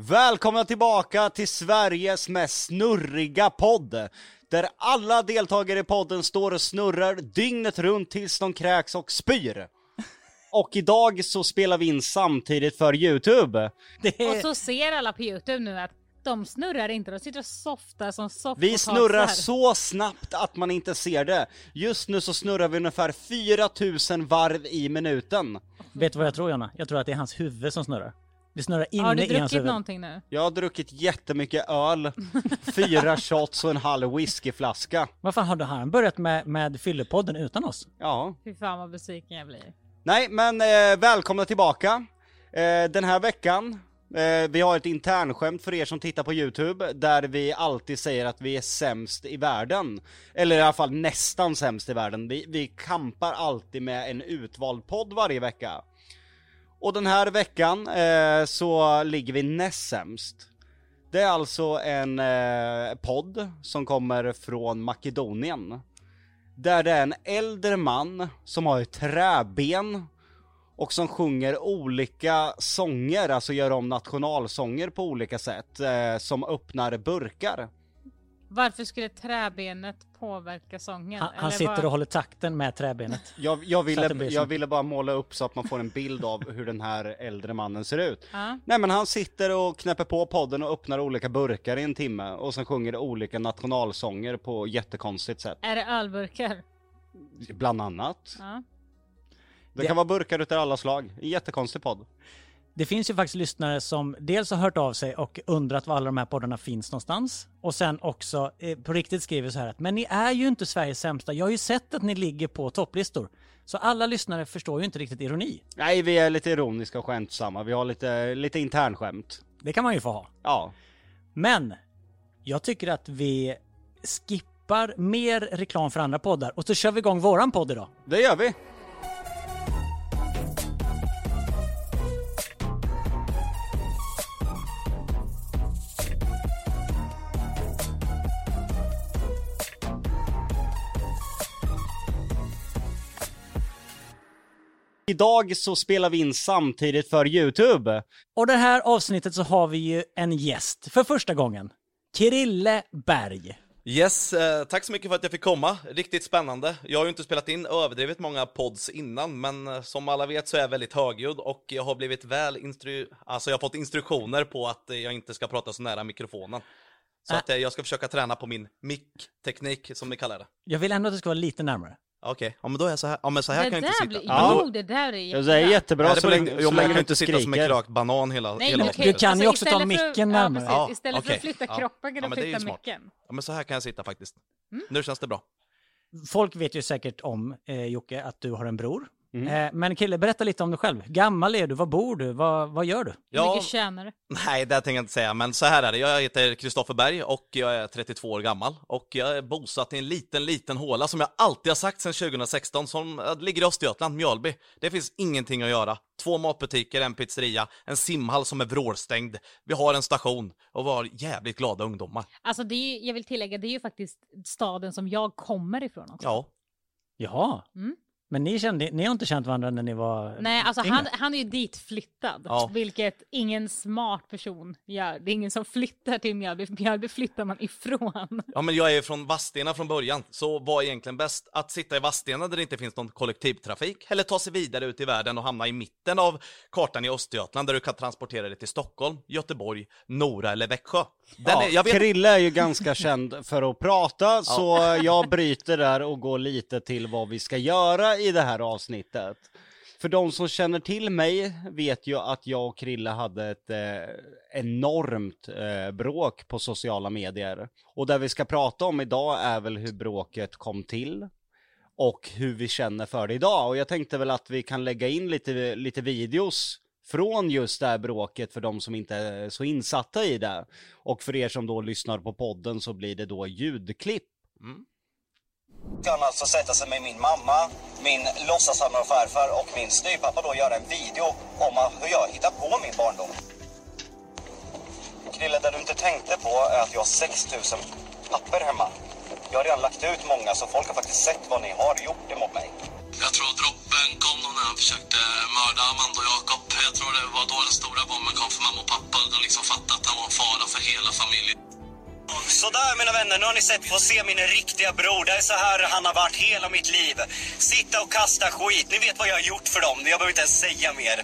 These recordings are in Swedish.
Välkomna tillbaka till Sveriges mest snurriga podd! Där alla deltagare i podden står och snurrar dygnet runt tills de kräks och spyr. Och idag så spelar vi in samtidigt för Youtube. Det Och så ser alla på Youtube nu att de snurrar inte, de sitter och softar som soffpotatisar. Vi snurrar så snabbt att man inte ser det. Just nu så snurrar vi ungefär 4000 varv i minuten. vet du vad jag tror Jonna? Jag tror att det är hans huvud som snurrar. Det snurrar Har du i hans druckit huvud. någonting nu? Jag har druckit jättemycket öl, fyra shots och en halv whiskyflaska. Vad fan har du han börjat med, med Fyllepodden utan oss? Ja, Fy fan vad besviken jag blir. Nej, men eh, välkomna tillbaka. Eh, den här veckan, eh, vi har ett internskämt för er som tittar på Youtube, där vi alltid säger att vi är sämst i världen. Eller i alla fall nästan sämst i världen. Vi, vi kampar alltid med en utvald podd varje vecka. Och den här veckan eh, så ligger vi näst sämst. Det är alltså en eh, podd som kommer från Makedonien. Där det är en äldre man som har ett träben och som sjunger olika sånger, alltså gör om nationalsånger på olika sätt, eh, som öppnar burkar. Varför skulle träbenet påverka sången? Han, han sitter vad- och håller takten med träbenet. Jag, jag, ville, jag ville bara måla upp så att man får en bild av hur den här äldre mannen ser ut. Ja. Nej men han sitter och knäpper på podden och öppnar olika burkar i en timme och sen sjunger olika nationalsånger på jättekonstigt sätt. Är det ölburkar? Bland annat. Det Det- kan vara burkar utav alla slag. En jättekonstig podd. Det finns ju faktiskt lyssnare som dels har hört av sig och undrat var alla de här poddarna finns någonstans. Och sen också eh, på riktigt skriver så här att men ni är ju inte Sveriges sämsta. Jag har ju sett att ni ligger på topplistor. Så alla lyssnare förstår ju inte riktigt ironi. Nej, vi är lite ironiska och skämtsamma. Vi har lite, lite internskämt. Det kan man ju få ha. Ja. Men jag tycker att vi skippar mer reklam för andra poddar och så kör vi igång våran podd idag. Det gör vi. Idag så spelar vi in samtidigt för Youtube. Och det här avsnittet så har vi ju en gäst för första gången. Krille Berg. Yes, eh, tack så mycket för att jag fick komma. Riktigt spännande. Jag har ju inte spelat in överdrivet många pods innan, men eh, som alla vet så är jag väldigt högljudd och jag har blivit väl instru... Alltså jag har fått instruktioner på att eh, jag inte ska prata så nära mikrofonen. Så Äh. att eh, jag ska försöka träna på min mick-teknik, som ni kallar det. Jag vill ändå att det ska vara lite närmare. Okej, ja men då är jag så här. Ja men så här det kan jag inte sitta. blir... Ja. Jo, det där är jättebra. det är jättebra så länge, så länge jag du kan inte sitta som en krökt banan hela, Nej, hela men avsnittet. Du kan ju också ta för- micken ja, närmare. precis. Ja, Istället för okej. att flytta Ja. kroppen kan Ja, du flytta micken. Ja men så här kan jag sitta faktiskt. Mm. Nu känns det bra. Folk vet ju säkert om, eh, Jocke, att du har en bror. Mm. Eh, men Krille, berätta lite om dig själv. Gammal är du? Var bor du? Vad, vad gör du? Hur Ja, mycket tjänar du? Nej, det tänker jag inte säga, men så här är det. Jag heter Kristoffer Berg och jag är 32 år gammal och jag är bosatt i en liten, liten håla som jag alltid har sagt sedan 2016 som ligger i Östergötland, Mjölby. Det finns ingenting att göra. Två matbutiker, en pizzeria, en simhall som är vrålstängd. Vi har en station och vi har jävligt glada ungdomar. Alltså det är ju, jag vill tillägga, det är ju faktiskt staden som jag kommer ifrån också. Ja, Jaha. Mm. Men ni, kände, ni har inte känt varandra när ni var Nej, alltså yngre? han, han är ju ditflyttad, Ja. vilket ingen smart person gör. Det är ingen som flyttar till Mjölby, Mjölby flyttar man ifrån. Ja men jag är från Vadstena från början, så vad är egentligen bäst? Att sitta i Vadstena där det inte finns någon kollektivtrafik, eller ta sig vidare ut i världen och hamna i mitten av kartan i Östergötland där du kan transportera dig till Stockholm, Göteborg, Nora eller Växjö. Den Ja, är, jag vet, Krille är ju ganska känd för att prata, så jag bryter där och går lite till vad vi ska göra i det här avsnittet. För de som känner till mig vet ju att jag och Krille hade ett eh, enormt eh, bråk på sociala medier. Och det vi ska prata om idag är väl hur bråket kom till och hur vi känner för det idag. Och jag tänkte väl att vi kan lägga in lite, lite videos från just det här bråket för de som inte är så insatta i det. Och för er som då lyssnar på podden så blir det då ljudklipp. Mm kan alltså sätta sig med min mamma, min låtsasfarmor och farfar och min styvpappa då göra en video om hur jag hittar på min barndom. Krille, det du inte tänkte på är att jag har 6000 papper hemma. Jag har redan lagt ut många så folk har faktiskt sett vad ni har gjort emot mig. Jag tror droppen kom då när han försökte mörda Amanda och Jakob. Jag tror det var då den stora bomben kom för mamma och pappa. De liksom fattade att han var en fara för hela familjen. Sådär mina vänner, nu har ni sett, få se min riktiga bror. Det är så här han har varit hela mitt liv. Sitta och kasta skit. Ni vet vad jag har gjort för dem. Jag behöver inte ens säga mer.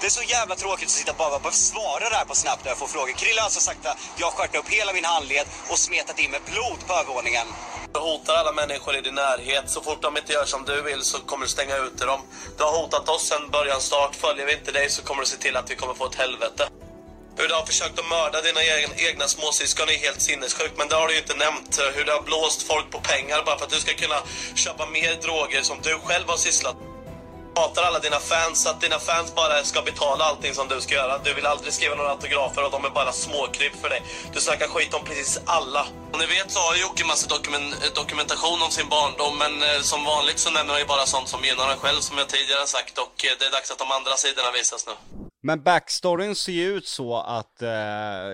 Det är så jävla tråkigt att sitta och bara svara där på snabbt när jag får frågor. Krille har alltså sagt att jag har skärt upp hela min handled och smetat in med blod på övervåningen. Du hotar alla människor i din närhet. Så fort de inte gör som du vill så kommer du stänga ute dem. Du har hotat oss sedan början start. Följer vi inte dig så kommer du se till att vi kommer få ett helvete. Hur du har försökt att mörda dina egna, egna småsyskon är helt sinnessjukt. Men det har du ju inte nämnt. Hur du har blåst folk på pengar bara för att du ska kunna köpa mer droger som du själv har sysslat hatar alla dina fans att dina fans bara ska betala allting som du ska göra. Du vill aldrig skriva några autografer och de är bara småkryp för dig. Du snackar skit om precis alla. Och ni vet så har Jocke massa dokumen dokumentation om sin barndom men eh, som vanligt så nämner han ju bara sånt som gynnar honom själv som jag tidigare sagt och eh, det är dags att de andra sidorna visas nu. Men backstoryn ser ju ut så att eh,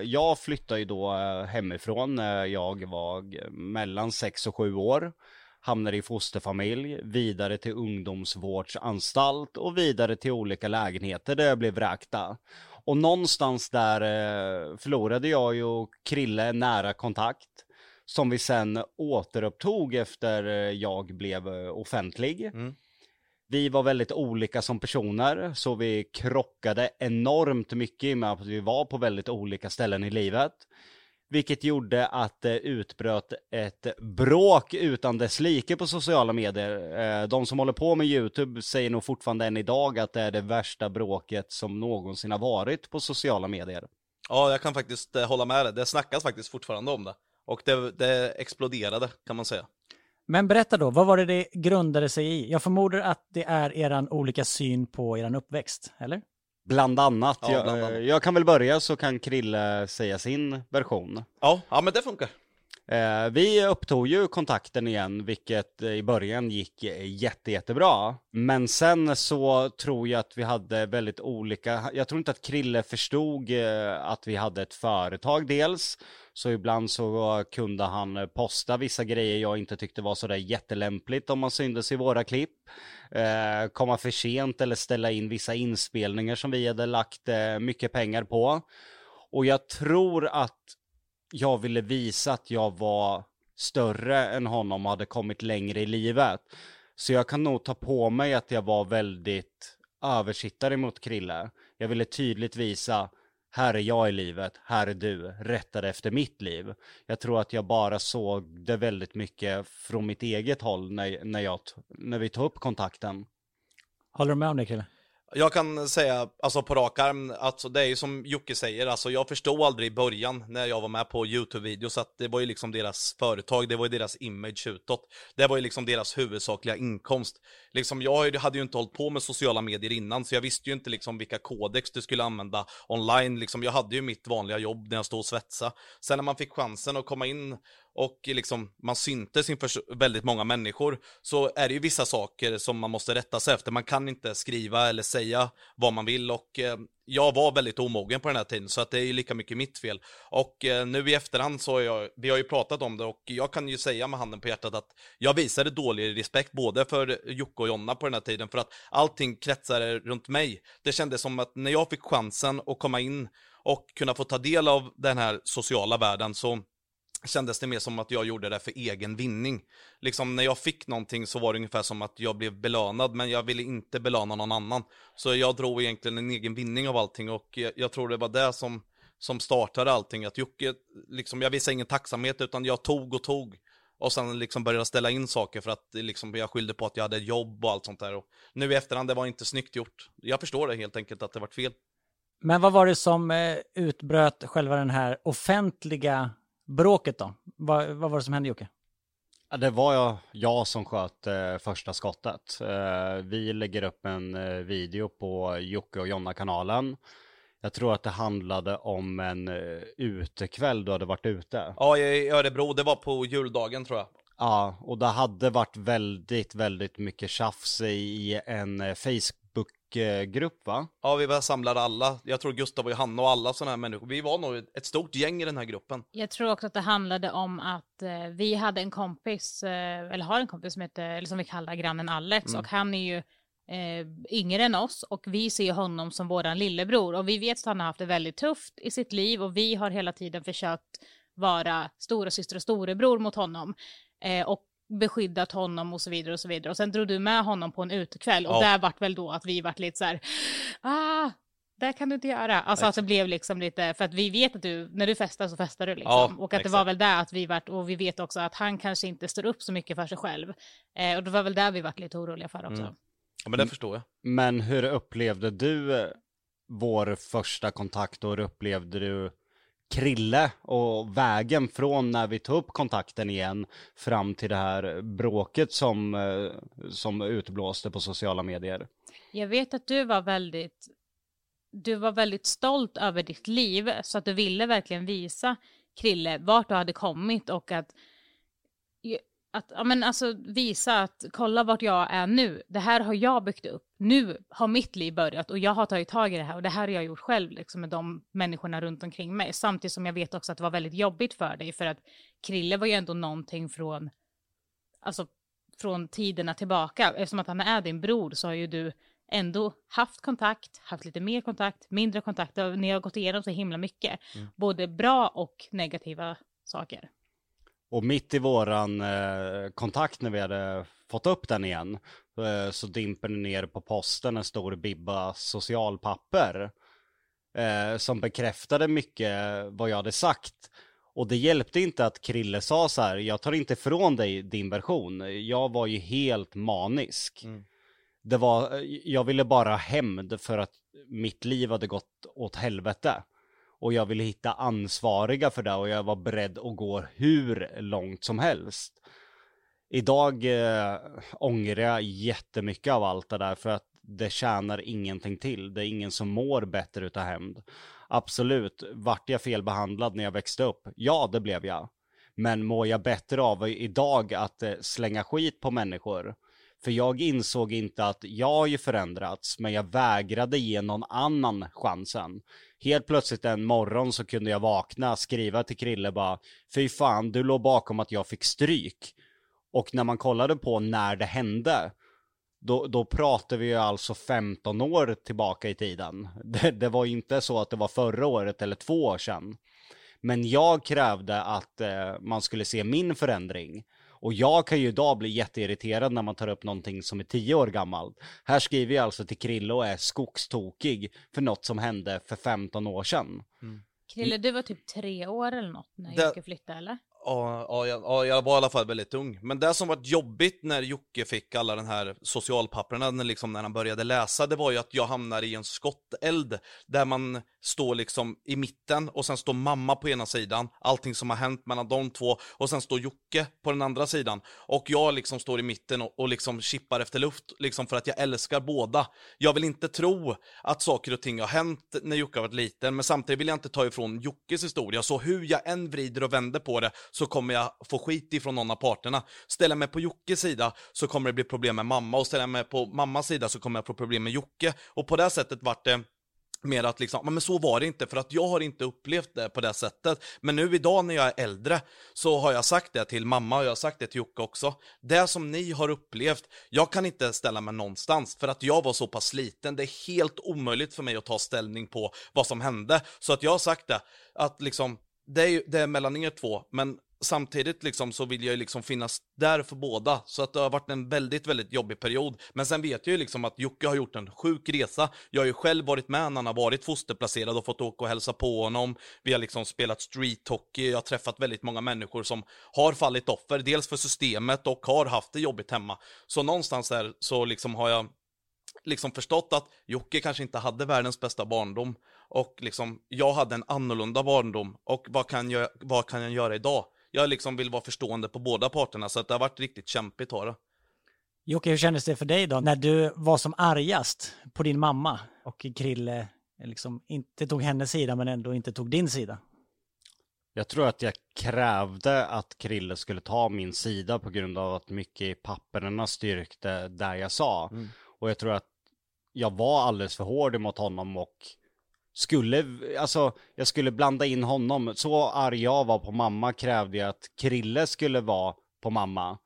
jag flyttade ju då eh, hemifrån när jag var eh, mellan 6 och 7 år. Hamnade i fosterfamilj, vidare till ungdomsvårdsanstalt och vidare till olika lägenheter där jag blev vräkta. Och någonstans där eh, förlorade jag ju Krille nära kontakt. Som vi sen återupptog efter eh, jag blev offentlig. Mm. Vi var väldigt olika som personer, så vi krockade enormt mycket i och med att vi var på väldigt olika ställen i livet. Vilket gjorde att det utbröt ett bråk utan dess like på sociala medier. Eh, de som håller på med YouTube säger nog fortfarande än idag att det är det värsta bråket som någonsin har varit på sociala medier. Ja, jag kan faktiskt eh, hålla med dig. Det snackas faktiskt fortfarande om det. Och det, det exploderade, kan man säga. Men berätta då, vad var det det grundade sig i? Jag förmodar att det är eran olika syn på eran uppväxt, eller? Bland annat. Ja, jag, bland annat. eh, jag kan väl börja så kan Krille säga sin version. Ja, ja men det funkar. Eh, vi upptog ju kontakten igen, vilket eh, i början gick eh, jätte, jättebra. Men sen så tror jag att vi hade väldigt olika, jag tror inte att Krille förstod eh, att vi hade ett företag dels. Så ibland så kunde han posta vissa grejer jag inte tyckte var sådär jättelämpligt om man syntes i våra klipp. Eh, komma för sent eller ställa in vissa inspelningar som vi hade lagt eh, mycket pengar på. Och jag tror att jag ville visa att jag var större än honom och hade kommit längre i livet. Så jag kan nog ta på mig att jag var väldigt översittare mot Krille. Jag ville tydligt visa, här är jag i livet, här är du, rättade efter mitt liv. Jag tror att jag bara såg det väldigt mycket från mitt eget håll när, när, jag, när vi tog upp kontakten. Håller du med om det Krille? Jag kan säga, alltså på rak arm, alltså det är ju som Jocke säger, alltså jag förstod aldrig i början när jag var med på YouTube-videos att det var ju liksom deras företag, det var ju deras image utåt. Det var ju liksom deras huvudsakliga inkomst. Liksom jag hade ju inte hållit på med sociala medier innan, så jag visste ju inte liksom vilka kodex du skulle använda online. Liksom jag hade ju mitt vanliga jobb när jag stod och svetsa. Sen när man fick chansen att komma in och liksom man syntes inför väldigt många människor så är det ju vissa saker som man måste rätta sig efter. Man kan inte skriva eller säga vad man vill och eh, jag var väldigt omogen på den här tiden så att det är ju lika mycket mitt fel. Och eh, nu i efterhand så har jag, vi har ju pratat om det och jag kan ju säga med handen på hjärtat att jag visade dålig respekt både för Jocke och Jonna på den här tiden för att allting kretsade runt mig. Det kändes som att när jag fick chansen att komma in och kunna få ta del av den här sociala världen så kändes det mer som att jag gjorde det för egen vinning. Liksom när jag fick någonting så var det ungefär som att jag blev belönad, men jag ville inte belöna någon annan. Så jag drog egentligen en egen vinning av allting och jag, jag tror det var det som, som startade allting. Att Jocke, liksom, jag visade ingen tacksamhet utan jag tog och tog. Och sen liksom började ställa in saker för att liksom, jag skyllde på att jag hade jobb och allt sånt där. Och nu i efterhand, det var inte snyggt gjort. Jag förstår det helt enkelt att det var fel. Men vad var det som eh, utbröt själva den här offentliga bråket då? Vad, vad var det som hände Jocke? Det var jag, jag som sköt eh, första skottet. Eh, vi lägger upp en eh, video på Jocke och Jonna-kanalen. Jag tror att det handlade om en utekväll du hade varit ute. Ja, i Örebro, det var på juldagen tror jag. Ja, och det hade varit väldigt, väldigt mycket tjafs i en eh, Facebook-grupp va? Ja, vi var samlade alla. Jag tror Gustav och Johanna och alla sådana här människor. Vi var nog ett stort gäng i den här gruppen. Jag tror också att det handlade om att eh, vi hade en kompis, eh, eller har en kompis som heter, eller som vi kallar grannen Alex, Mm. och han är ju eh, yngre än oss och vi ser honom som våran lillebror och vi vet att han har haft det väldigt tufft i sitt liv och vi har hela tiden försökt vara stora syster och storebror mot honom eh, och beskyddat honom och så vidare och så vidare och sen drog du med honom på en utekväll och Ja. där vart väl då att vi vart lite så här ah det kan du inte göra. Alltså att det blev liksom lite, för att vi vet att du, när du festar så festar du liksom. Ja, och att det exakt. var väl där att vi vart, och vi vet också att han kanske inte står upp så mycket för sig själv. Eh, och det var väl där vi vart lite oroliga för också. Mm. Ja, men det förstår jag. Men hur upplevde du eh, vår första kontakt och hur upplevde du Krille och vägen från när vi tog upp kontakten igen fram till det här bråket som, eh, som utblåste på sociala medier? Jag vet att du var väldigt, du var väldigt stolt över ditt liv så att du ville verkligen visa Krille vart du hade kommit och att, att ja, men alltså visa att kolla vart jag är nu. Det här har jag byggt upp. Nu har mitt liv börjat och jag har tagit tag i det här och det här har jag gjort själv liksom med de människorna runt omkring mig. Samtidigt som jag vet också att det var väldigt jobbigt för dig för att Krille var ju ändå någonting från, alltså från tiderna tillbaka. Eftersom att han är din bror så har ju du ändå haft kontakt, haft lite mer kontakt, mindre kontakt. Ni har gått igenom så himla mycket. Både bra och negativa saker. Och mitt i våran eh, kontakt när vi hade fått upp den igen så dimper det ner på posten en stor bibba socialpapper eh, som bekräftade mycket vad jag hade sagt. Och det hjälpte inte att Krille sa så här, jag tar inte ifrån dig din version. Jag var ju helt manisk. Det var, jag ville bara ha hämnd för att mitt liv hade gått åt helvete. Och jag ville hitta ansvariga för det och jag var beredd att gå hur långt som helst. Idag eh, ångrar jag jättemycket av allt det där för att det tjänar ingenting till. Det är ingen som mår bättre utav hämnd. Absolut, vart jag felbehandlad när jag växte upp? Ja, det blev jag. Men mår jag bättre av idag att eh, slänga skit på människor? För jag insåg inte att jag har ju förändrats, men jag vägrade ge någon annan chansen. Helt plötsligt en morgon så kunde jag vakna, skriva till Krille bara, fy fan, du låg bakom att jag fick stryk. Och när man kollade på när det hände, då, då pratar vi ju alltså 15 år tillbaka i tiden. Det, det var inte så att det var förra året eller två år sedan. Men jag krävde att eh, man skulle se min förändring. Och jag kan ju idag bli jätteirriterad när man tar upp någonting som är 10 år gammalt. Här skriver jag alltså till Krille och är skogstokig för något som hände för 15 år sedan. Krille, du var typ tre år eller något när Det- Jocke flyttade eller? Ja, ja, jag, ja, jag var i alla fall väldigt ung. Men det som var jobbigt när Jocke fick alla den här socialpapperna, när, liksom, när han började läsa, det var ju att jag hamnade i en skotteld. Där man står liksom i mitten och sen står mamma på ena sidan, allting som har hänt mellan de två, och sen står Jocke på den andra sidan. Och jag liksom står i mitten och, och liksom chippar efter luft, liksom för att jag älskar båda. Jag vill inte tro att saker och ting har hänt när Jocke har varit liten, men samtidigt vill jag inte ta ifrån Jockes historia, så hur jag än vrider och vänder på det så kommer jag få skit ifrån någon av parterna. Ställer jag mig på Jockes sida så kommer det bli problem med mamma, och ställer jag mig på mammas sida så kommer jag få problem med Jocke. Och på det sättet vart det mer att liksom, men så var det inte för att jag har inte upplevt det på det sättet. Men nu idag när jag är äldre så har jag sagt det till mamma och jag har sagt det till Jocke också. Det som ni har upplevt, jag kan inte ställa mig någonstans för att jag var så pass sliten. Det är helt omöjligt för mig att ta ställning på vad som hände. Så att jag har sagt det, att liksom, det är, ju- det är mellan er två, men samtidigt liksom så vill jag ju liksom finnas där för båda. Så att det har varit en väldigt, väldigt jobbig period. Men sen vet jag ju liksom att Jocke har gjort en sjuk resa. Jag har ju själv varit med när han har varit fosterplacerad och fått åka och hälsa på honom. Vi har liksom spelat street hockey. Jag har träffat väldigt många människor som har fallit offer, dels för systemet och har haft det jobbigt hemma. Så någonstans där så liksom har jag liksom förstått att Jocke kanske inte hade världens bästa barndom och liksom jag hade en annorlunda barndom och vad kan jag, vad kan jag göra idag? Jag liksom vill vara förstående på båda parterna så att det har varit riktigt kämpigt har det. Jocke, hur kändes det för dig då när du var som argast på din mamma och Krille liksom inte tog hennes sida men ändå inte tog din sida? Jag tror att jag krävde att Krille skulle ta min sida på grund av att mycket i papperna styrkte där jag sa. Och jag tror att jag var alldeles för hård mot honom och skulle, alltså jag skulle blanda in honom. Så arg jag var på mamma krävde jag att Krille skulle vara på mamma.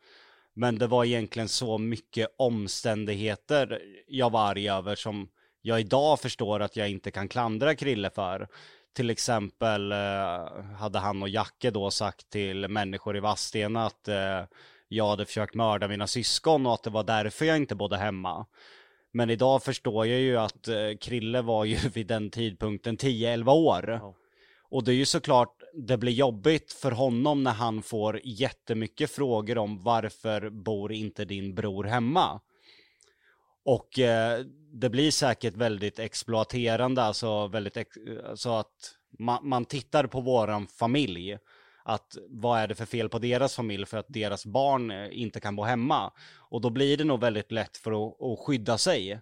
Men det var egentligen så mycket omständigheter jag var arg över som jag idag förstår att jag inte kan klandra Krille för. Till exempel eh, hade han och Jacke då sagt till människor i Vadstena att eh, jag hade försökt mörda mina syskon och att det var därför jag inte bodde hemma. Men idag förstår jag ju att eh, Krille var ju vid den tidpunkten 10-11 år. Ja. Och det är ju såklart, det blir jobbigt för honom när han får jättemycket frågor om varför bor inte din bror hemma? Och eh, det blir säkert väldigt exploaterande, alltså väldigt, ex- alltså att man, man tittar på våran familj. Att vad är det för fel på deras familj för att deras barn eh, inte kan bo hemma? Och då blir det nog väldigt lätt för att, att skydda sig.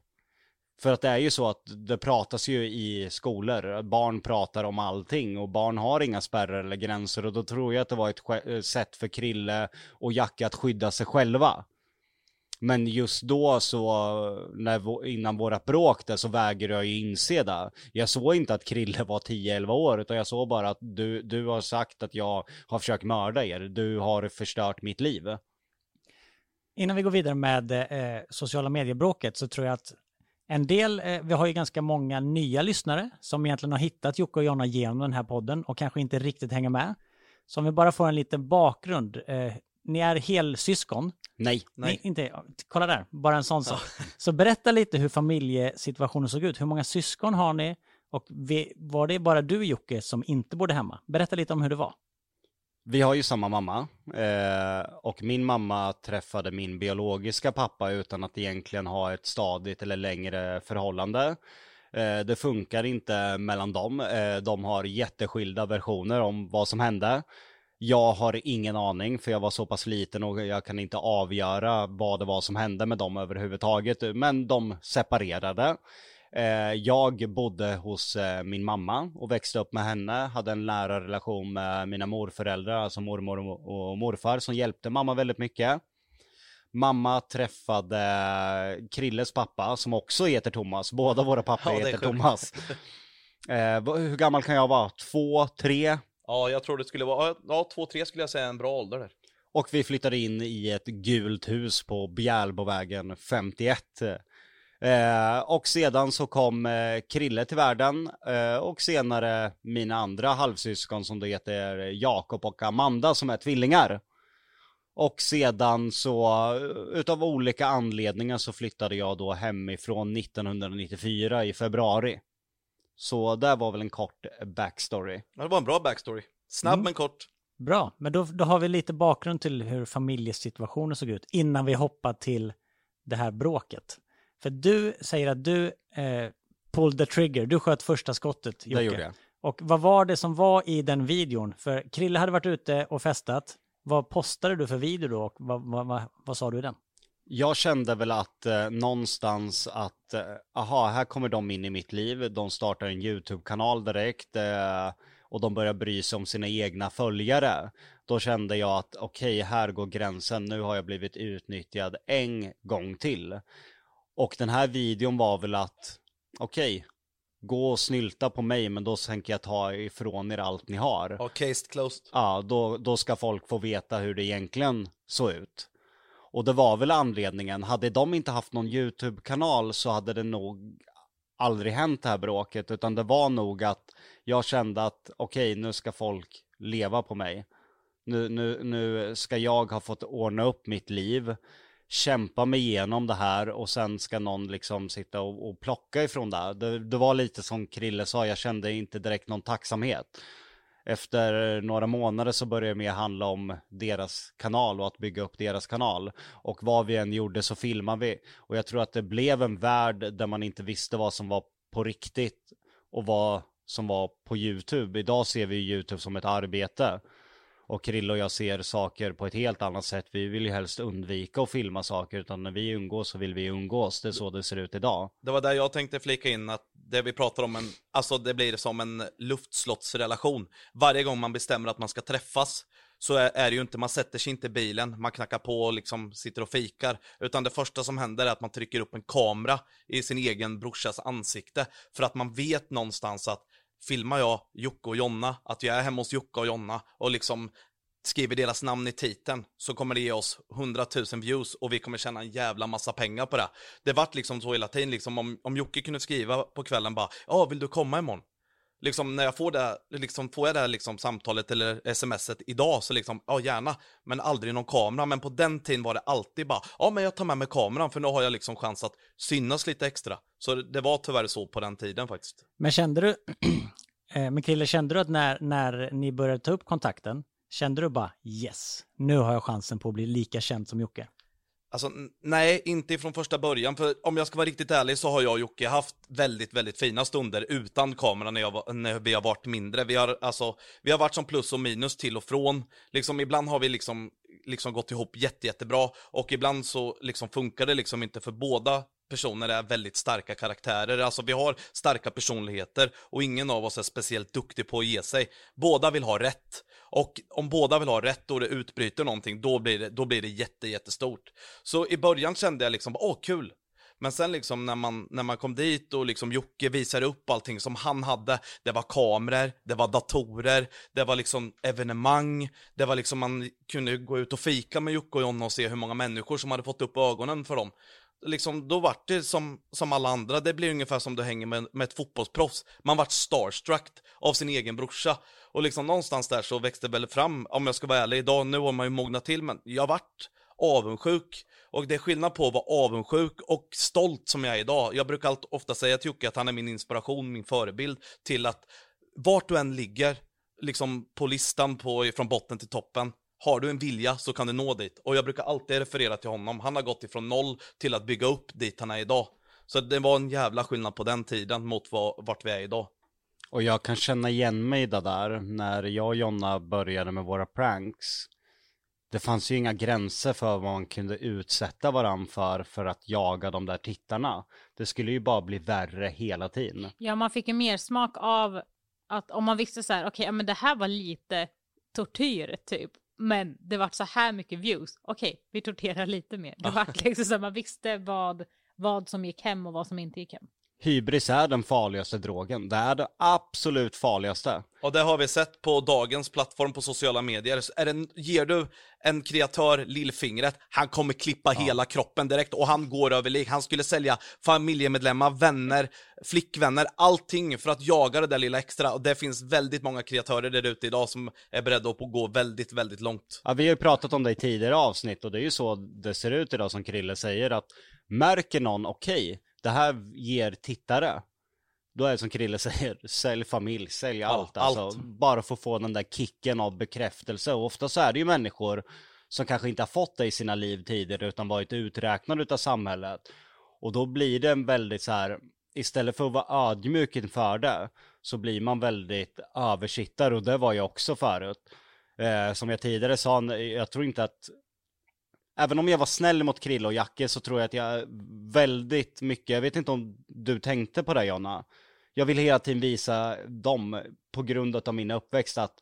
För att det är ju så att det pratas ju i skolor, barn pratar om allting och barn har inga spärrar eller gränser och då tror jag att det var ett eh, sätt för Krille och Jacke att skydda sig själva. Men just då så, när, innan vårat bråk där så vägrade jag ju inse det. Jag såg inte att Krille var 10-11 år utan jag såg bara att du, du har sagt att jag har försökt mörda er. Du har förstört mitt liv. Innan vi går vidare med eh, sociala mediebråket så tror jag att en del, eh, vi har ju ganska många nya lyssnare som egentligen har hittat Jocke och Jonna genom den här podden och kanske inte riktigt hänger med. Så om vi bara får en liten bakgrund. Eh, ni är helsyskon. Nej. Ni, inte, kolla där, bara en sån sak. Så berätta lite hur familjesituationen såg ut. Hur många syskon har ni? Och vi, var det bara du Jocke som inte bodde hemma? Berätta lite om hur det var. Vi har ju samma mamma eh, och min mamma träffade min biologiska pappa utan att egentligen ha ett stadigt eller längre förhållande. Eh, det funkar inte mellan dem. Eh, de har jätteskilda versioner om vad som hände. Jag har ingen aning för jag var så pass liten och jag kan inte avgöra vad det var som hände med dem överhuvudtaget. Men de separerade. Eh, Jag bodde hos eh, min mamma och växte upp med henne, hade en nära relation med mina morföräldrar, alltså mormor och morfar, som hjälpte mamma väldigt mycket. Mamma träffade Krilles pappa, som också heter Thomas. Båda våra pappor Ja, heter. Thomas. Eh, hur gammal kan jag vara? Två, tre? Ja, jag tror det skulle vara, ja, två, tre skulle jag säga är en bra ålder där. Och vi flyttade in i ett gult hus på Bjälbovägen 51. Eh, och sedan så kom eh, Krille till världen eh, och senare mina andra halvsyskon som då heter Jakob och Amanda som är tvillingar. Och sedan så eh, utav olika anledningar så flyttade jag då hemifrån 1994 i februari. Så det var väl en kort backstory. Ja, Det var en bra backstory. Snabb Mm. men kort. Bra, men då, då har vi lite bakgrund till hur familjesituationen såg ut innan vi hoppar till det här bråket. För du säger att du eh, pulled the trigger, du sköt första skottet Jocke. Det gjorde jag. Och vad var det som var i den videon? För Krille hade varit ute och festat. Vad postade du för video då och vad, vad, vad, vad sa du i den? Jag kände väl att eh, någonstans att, eh, aha, här kommer de in i mitt liv, de startar en YouTube-kanal direkt eh, och de börjar bry sig om sina egna följare. Då kände jag att okej, här går gränsen, nu har jag blivit utnyttjad en gång till. Och den här videon var väl att, okej, gå och snylta på mig, men då tänker jag ta ifrån er allt ni har Ja, case closed. ja, då, då ska folk få veta hur det egentligen såg ut. Och det var väl anledningen, hade de inte haft någon YouTube-kanal så hade det nog aldrig hänt det här bråket, utan det var nog att jag kände att okej, nu ska folk leva på mig. Nu, nu, nu ska jag ha fått ordna upp mitt liv, kämpa mig igenom det här och sen ska någon liksom sitta och, och plocka ifrån det. det. Det var lite som Krille sa, jag kände inte direkt någon tacksamhet efter några månader så började det mer handla om deras kanal och att bygga upp deras kanal. Och vad vi än gjorde så filmade vi. Och jag tror att det blev en värld där man inte visste vad som var på riktigt och vad som var på YouTube. Idag ser vi YouTube som ett arbete. Och Krille och jag ser saker på ett helt annat sätt. Vi vill ju helst undvika att filma saker, utan när vi umgås så vill vi umgås. Det är så det ser ut idag. Det var där jag tänkte flika in att det vi pratar om, en, alltså det blir som en luftslottsrelation. Varje gång man bestämmer att man ska träffas så är, är det ju inte, man sätter sig inte i bilen, man knackar på och liksom sitter och fikar. Utan det första som händer är att man trycker upp en kamera i sin egen brorsas ansikte. För att man vet någonstans att filmar jag Jocke och Jonna, att jag är hemma hos Jocke och Jonna och liksom skriver deras namn i titeln så kommer det ge oss 100 000 views och vi kommer tjäna en jävla massa pengar på det. Det vart liksom så hela tiden, liksom om, om Jocke kunde skriva på kvällen bara ja, vill du komma imorgon? Liksom när jag får det, liksom får jag det här liksom samtalet eller smset idag så liksom, ja gärna, men aldrig någon kamera. Men på den tiden var det alltid bara, ja men jag tar med mig kameran för nu har jag liksom chans att synas lite extra. Så det var tyvärr så på den tiden faktiskt. Men kände du, eh, men Krille, kände du att när, när ni började ta upp kontakten, kände du bara yes, nu har jag chansen på att bli lika känd som Jocke? Alltså nej, inte från första början. För om jag ska vara riktigt ärlig så har jag och Jocke haft väldigt, väldigt fina stunder utan kameran när, jag, när vi har varit mindre. Vi har, alltså, vi har varit som plus och minus till och från. Liksom, ibland har vi liksom, liksom gått ihop jätte, jättebra och ibland så liksom funkar det liksom inte för båda personer är väldigt starka karaktärer. Alltså vi har starka personligheter och ingen av oss är speciellt duktig på att ge sig. Båda vill ha rätt. Och om båda vill ha rätt och det utbryter någonting, då blir det, då blir det jätte, jättestort. Så i början kände jag liksom, åh kul. Men sen liksom när man, när man kom dit och liksom Jocke visade upp allting som han hade. Det var kameror, det var datorer, det var liksom evenemang. Det var liksom man kunde gå ut och fika med Jocke och Jonna och se hur många människor som hade fått upp ögonen för dem. Liksom, då vart det som, som alla andra, det blir ungefär som du hänger med, med ett fotbollsproffs. Man vart starstruck av sin egen brorsa. Och liksom någonstans där så växte det väl fram, om jag ska vara ärlig, idag nu har man ju mognat till, men jag vart avundsjuk. Och det är skillnad på att vara avundsjuk och stolt som jag är idag. Jag brukar allt, ofta säga till Jocke att han är min inspiration, min förebild till att vart du än ligger, liksom på listan på, från botten till toppen, har du en vilja så kan du nå dit. Och jag brukar alltid referera till honom. Han har gått ifrån noll till att bygga upp dit han är idag. Så det var en jävla skillnad på den tiden mot vad, vart vi är idag. Och jag kan känna igen mig i det där när jag och Jonna började med våra pranks. Det fanns ju inga gränser för vad man kunde utsätta varann för för att jaga de där tittarna. Det skulle ju bara bli värre hela tiden. Ja, man fick ju mer smak av att om man visste så här, okej, ja, men det här var lite tortyr typ. Men det vart så här mycket views. Okej, vi torterar lite mer. Det vart liksom så man visste vad, vad som gick hem och vad som inte gick hem. Hybris är den farligaste drogen. Det är det absolut farligaste. Och det har vi sett på dagens plattform på sociala medier. Är det, ger du en kreatör lillfingret, han kommer klippa hela kroppen direkt och han går över lik. Han skulle sälja familjemedlemmar, vänner, flickvänner, allting för att jaga det där lilla extra. Och det finns väldigt många kreatörer där ute idag som är beredda att gå väldigt, väldigt långt. Ja, vi har ju pratat om det i tidigare avsnitt och det är ju så det ser ut idag som Krille säger att märker någon, okej, det här ger tittare. Då är det som Krille säger, sälj familj, sälj allt. Alltså, allt. Bara för att få den där kicken av bekräftelse. Och ofta så är det ju människor som kanske inte har fått det i sina liv tidigare utan varit uträknade utav samhället. Och då blir det en väldigt så här, istället för att vara ödmjuk inför det, så blir man väldigt översittare och det var jag också förut. Eh, som jag tidigare sa, jag tror inte att Även om jag var snäll mot Krille och Jacke så tror jag att jag väldigt mycket, jag vet inte om du tänkte på det Jonna. Jag vill hela tiden visa dem, på grund av min uppväxt, att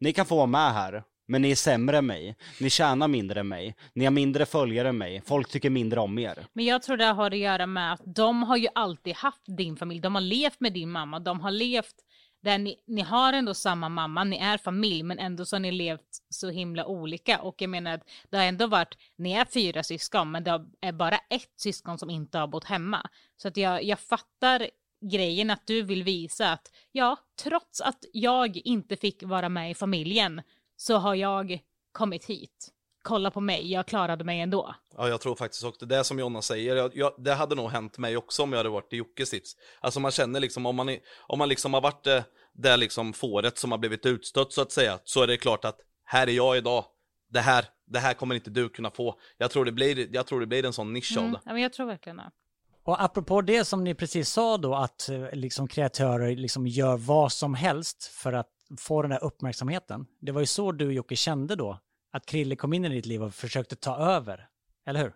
ni kan få vara med här, men ni är sämre än mig. Ni tjänar mindre än mig. Ni har mindre följare än mig. Folk tycker mindre om er. Men jag tror det har att göra med att de har ju alltid haft din familj. De har levt med din mamma. De har levt där ni, ni har ändå samma mamma, ni är familj, men ändå så har ni levt så himla olika. Och jag menar att det har ändå varit, ni är fyra syskon, men det är bara ett syskon som inte har bott hemma. Så att jag, jag fattar grejen att du vill visa att ja, trots att jag inte fick vara med i familjen så har jag kommit hit. Kolla på mig, jag klarade mig ändå. Ja, jag tror faktiskt också det som Jonna säger. Jag, jag, det hade nog hänt mig också om jag hade varit i Jockes sits. Alltså man känner liksom om man, är, om man liksom har varit det, det liksom fåret som har blivit utstött så att säga, så är det klart att här är jag idag. Det här, det här kommer inte du kunna få. Jag tror det blir, jag tror det blir en sån nisch av Mm, det. ja, men jag tror verkligen det. Och apropå det som ni precis sa då, att eh, liksom kreatörer liksom gör vad som helst för att få den där uppmärksamheten. Det var ju så du Jocke kände då, att Krille kom in i ditt liv och försökte ta över. Eller hur?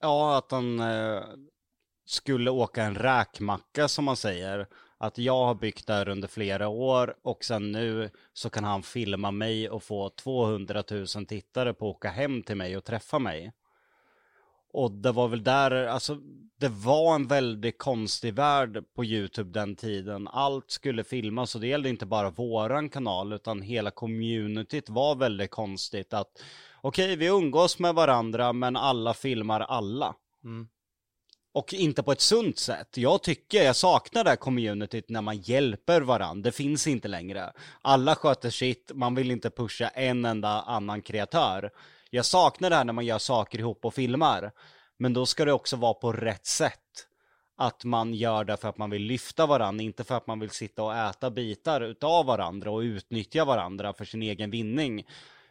Ja, att han eh, skulle åka en räkmacka som man säger. Att jag har byggt det här under flera år och sen nu så kan han filma mig och få 200 000 tittare på att åka hem till mig och träffa mig. Och det var väl där, alltså det var en väldigt konstig värld på YouTube den tiden. Allt skulle filmas och det gällde inte bara våran kanal utan hela communityt var väldigt konstigt att okej, vi umgås med varandra men alla filmar alla. Mm. Och inte på ett sunt sätt. Jag tycker, jag saknar det här communityt när man hjälper varandra. Det finns inte längre. Alla sköter sitt, man vill inte pusha en enda annan kreatör. Jag saknar det här när man gör saker ihop och filmar. Men då ska det också vara på rätt sätt. Att man gör det för att man vill lyfta varandra, inte för att man vill sitta och äta bitar utav varandra och utnyttja varandra för sin egen vinning.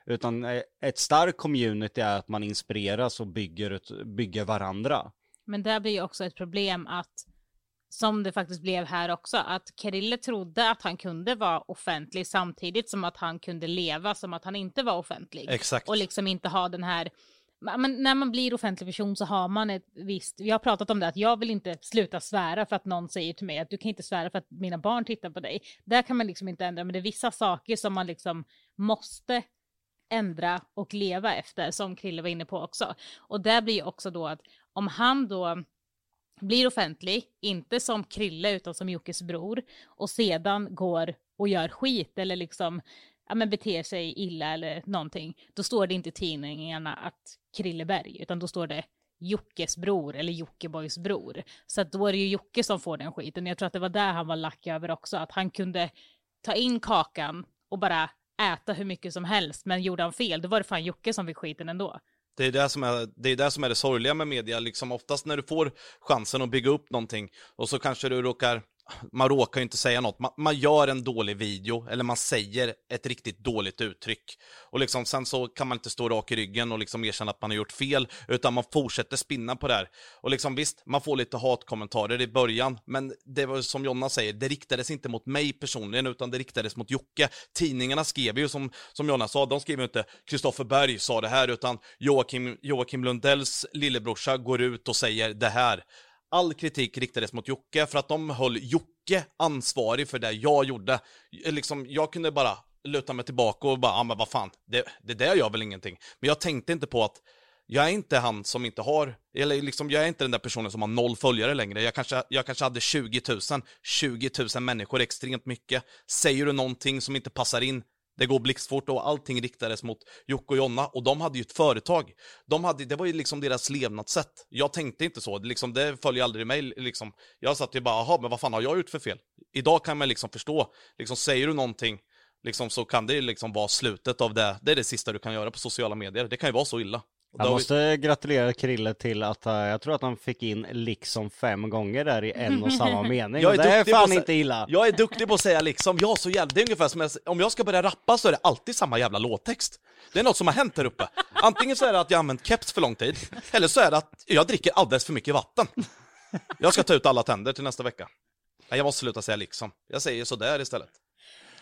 Utan eh, ett starkt community är att man inspireras och bygger, bygger varandra. Men där blir ju också ett problem att, som det faktiskt blev här också, att Krille trodde att han kunde vara offentlig samtidigt som att han kunde leva som att han inte var offentlig. Exakt. Och liksom inte ha den här, men när man blir offentlig person så har man ett visst, vi har pratat om det, att jag vill inte sluta svära för att någon säger till mig att du kan inte svära för att mina barn tittar på dig. Där kan man liksom inte ändra, men det är vissa saker som man liksom måste ändra och leva efter, som Krille var inne på också. Och där blir ju också då att om han då blir offentlig, inte som Krille utan som Jockes bror, och sedan går och gör skit eller liksom ja, men beter sig illa eller någonting, då står det inte i tidningarna att Krilleberg, utan då står det Jockes bror eller Jockeboys bror. Så att då är det ju Jocke som får den skiten. Jag tror att det var där han var lack över också, att han kunde ta in kakan och bara äta hur mycket som helst, men gjorde han fel, då var det fan Jocke som fick skiten ändå. Det är det som är det, är det som är det sorgliga med media, liksom oftast när du får chansen att bygga upp någonting och så kanske du råkar, man råkar ju inte säga något, man, man gör en dålig video eller man säger ett riktigt dåligt uttryck och liksom sen så kan man inte stå rak i ryggen och liksom erkänna att man har gjort fel utan man fortsätter spinna på det här. Och liksom visst, man får lite hatkommentarer i början, men det var som Jonna säger, det riktades inte mot mig personligen utan det riktades mot Jocke. Tidningarna skrev ju som, som Jonna sa, de skrev ju inte Kristoffer Berg sa det här utan Joakim, Joakim Lundells lillebrorsa går ut och säger det här. All kritik riktades mot Jocke för att de höll Jocke ansvarig för det jag gjorde. Eh, liksom, jag kunde bara luta mig tillbaka och bara, ja ah, men vad fan, det, det där gör väl ingenting. Men jag tänkte inte på att jag är inte han som inte har, eller liksom jag är inte den där personen som har noll följare längre. Jag kanske, jag kanske hade 20 000, 20 000 människor, extremt mycket. Säger du någonting som inte passar in, det går blixtfort och allting riktades mot Jocke och Jonna och de hade ju ett företag. De hade, det var ju liksom deras levnadssätt. Jag tänkte inte så, det, liksom, det följer aldrig mig. Liksom. Jag satt ju bara, jaha, men vad fan har jag gjort för fel? Idag kan man liksom förstå, liksom, säger du någonting liksom, så kan det liksom vara slutet av det. Det är det sista du kan göra på sociala medier. Det kan ju vara så illa. Jag måste gratulera Krille till att uh, jag tror att han fick in liksom fem gånger där i en och samma mening. Jag är det är fan inte illa. Jag är duktig på att säga liksom, ja så jävla, det är ungefär som jag, om jag ska börja rappa så är det alltid samma jävla låttext. Det är något som har hänt här uppe. Antingen så är det att jag använt keps för lång tid, eller så är det att jag dricker alldeles för mycket vatten. Jag ska ta ut alla tänder till nästa vecka. Nej, jag måste sluta säga liksom. Jag säger sådär istället.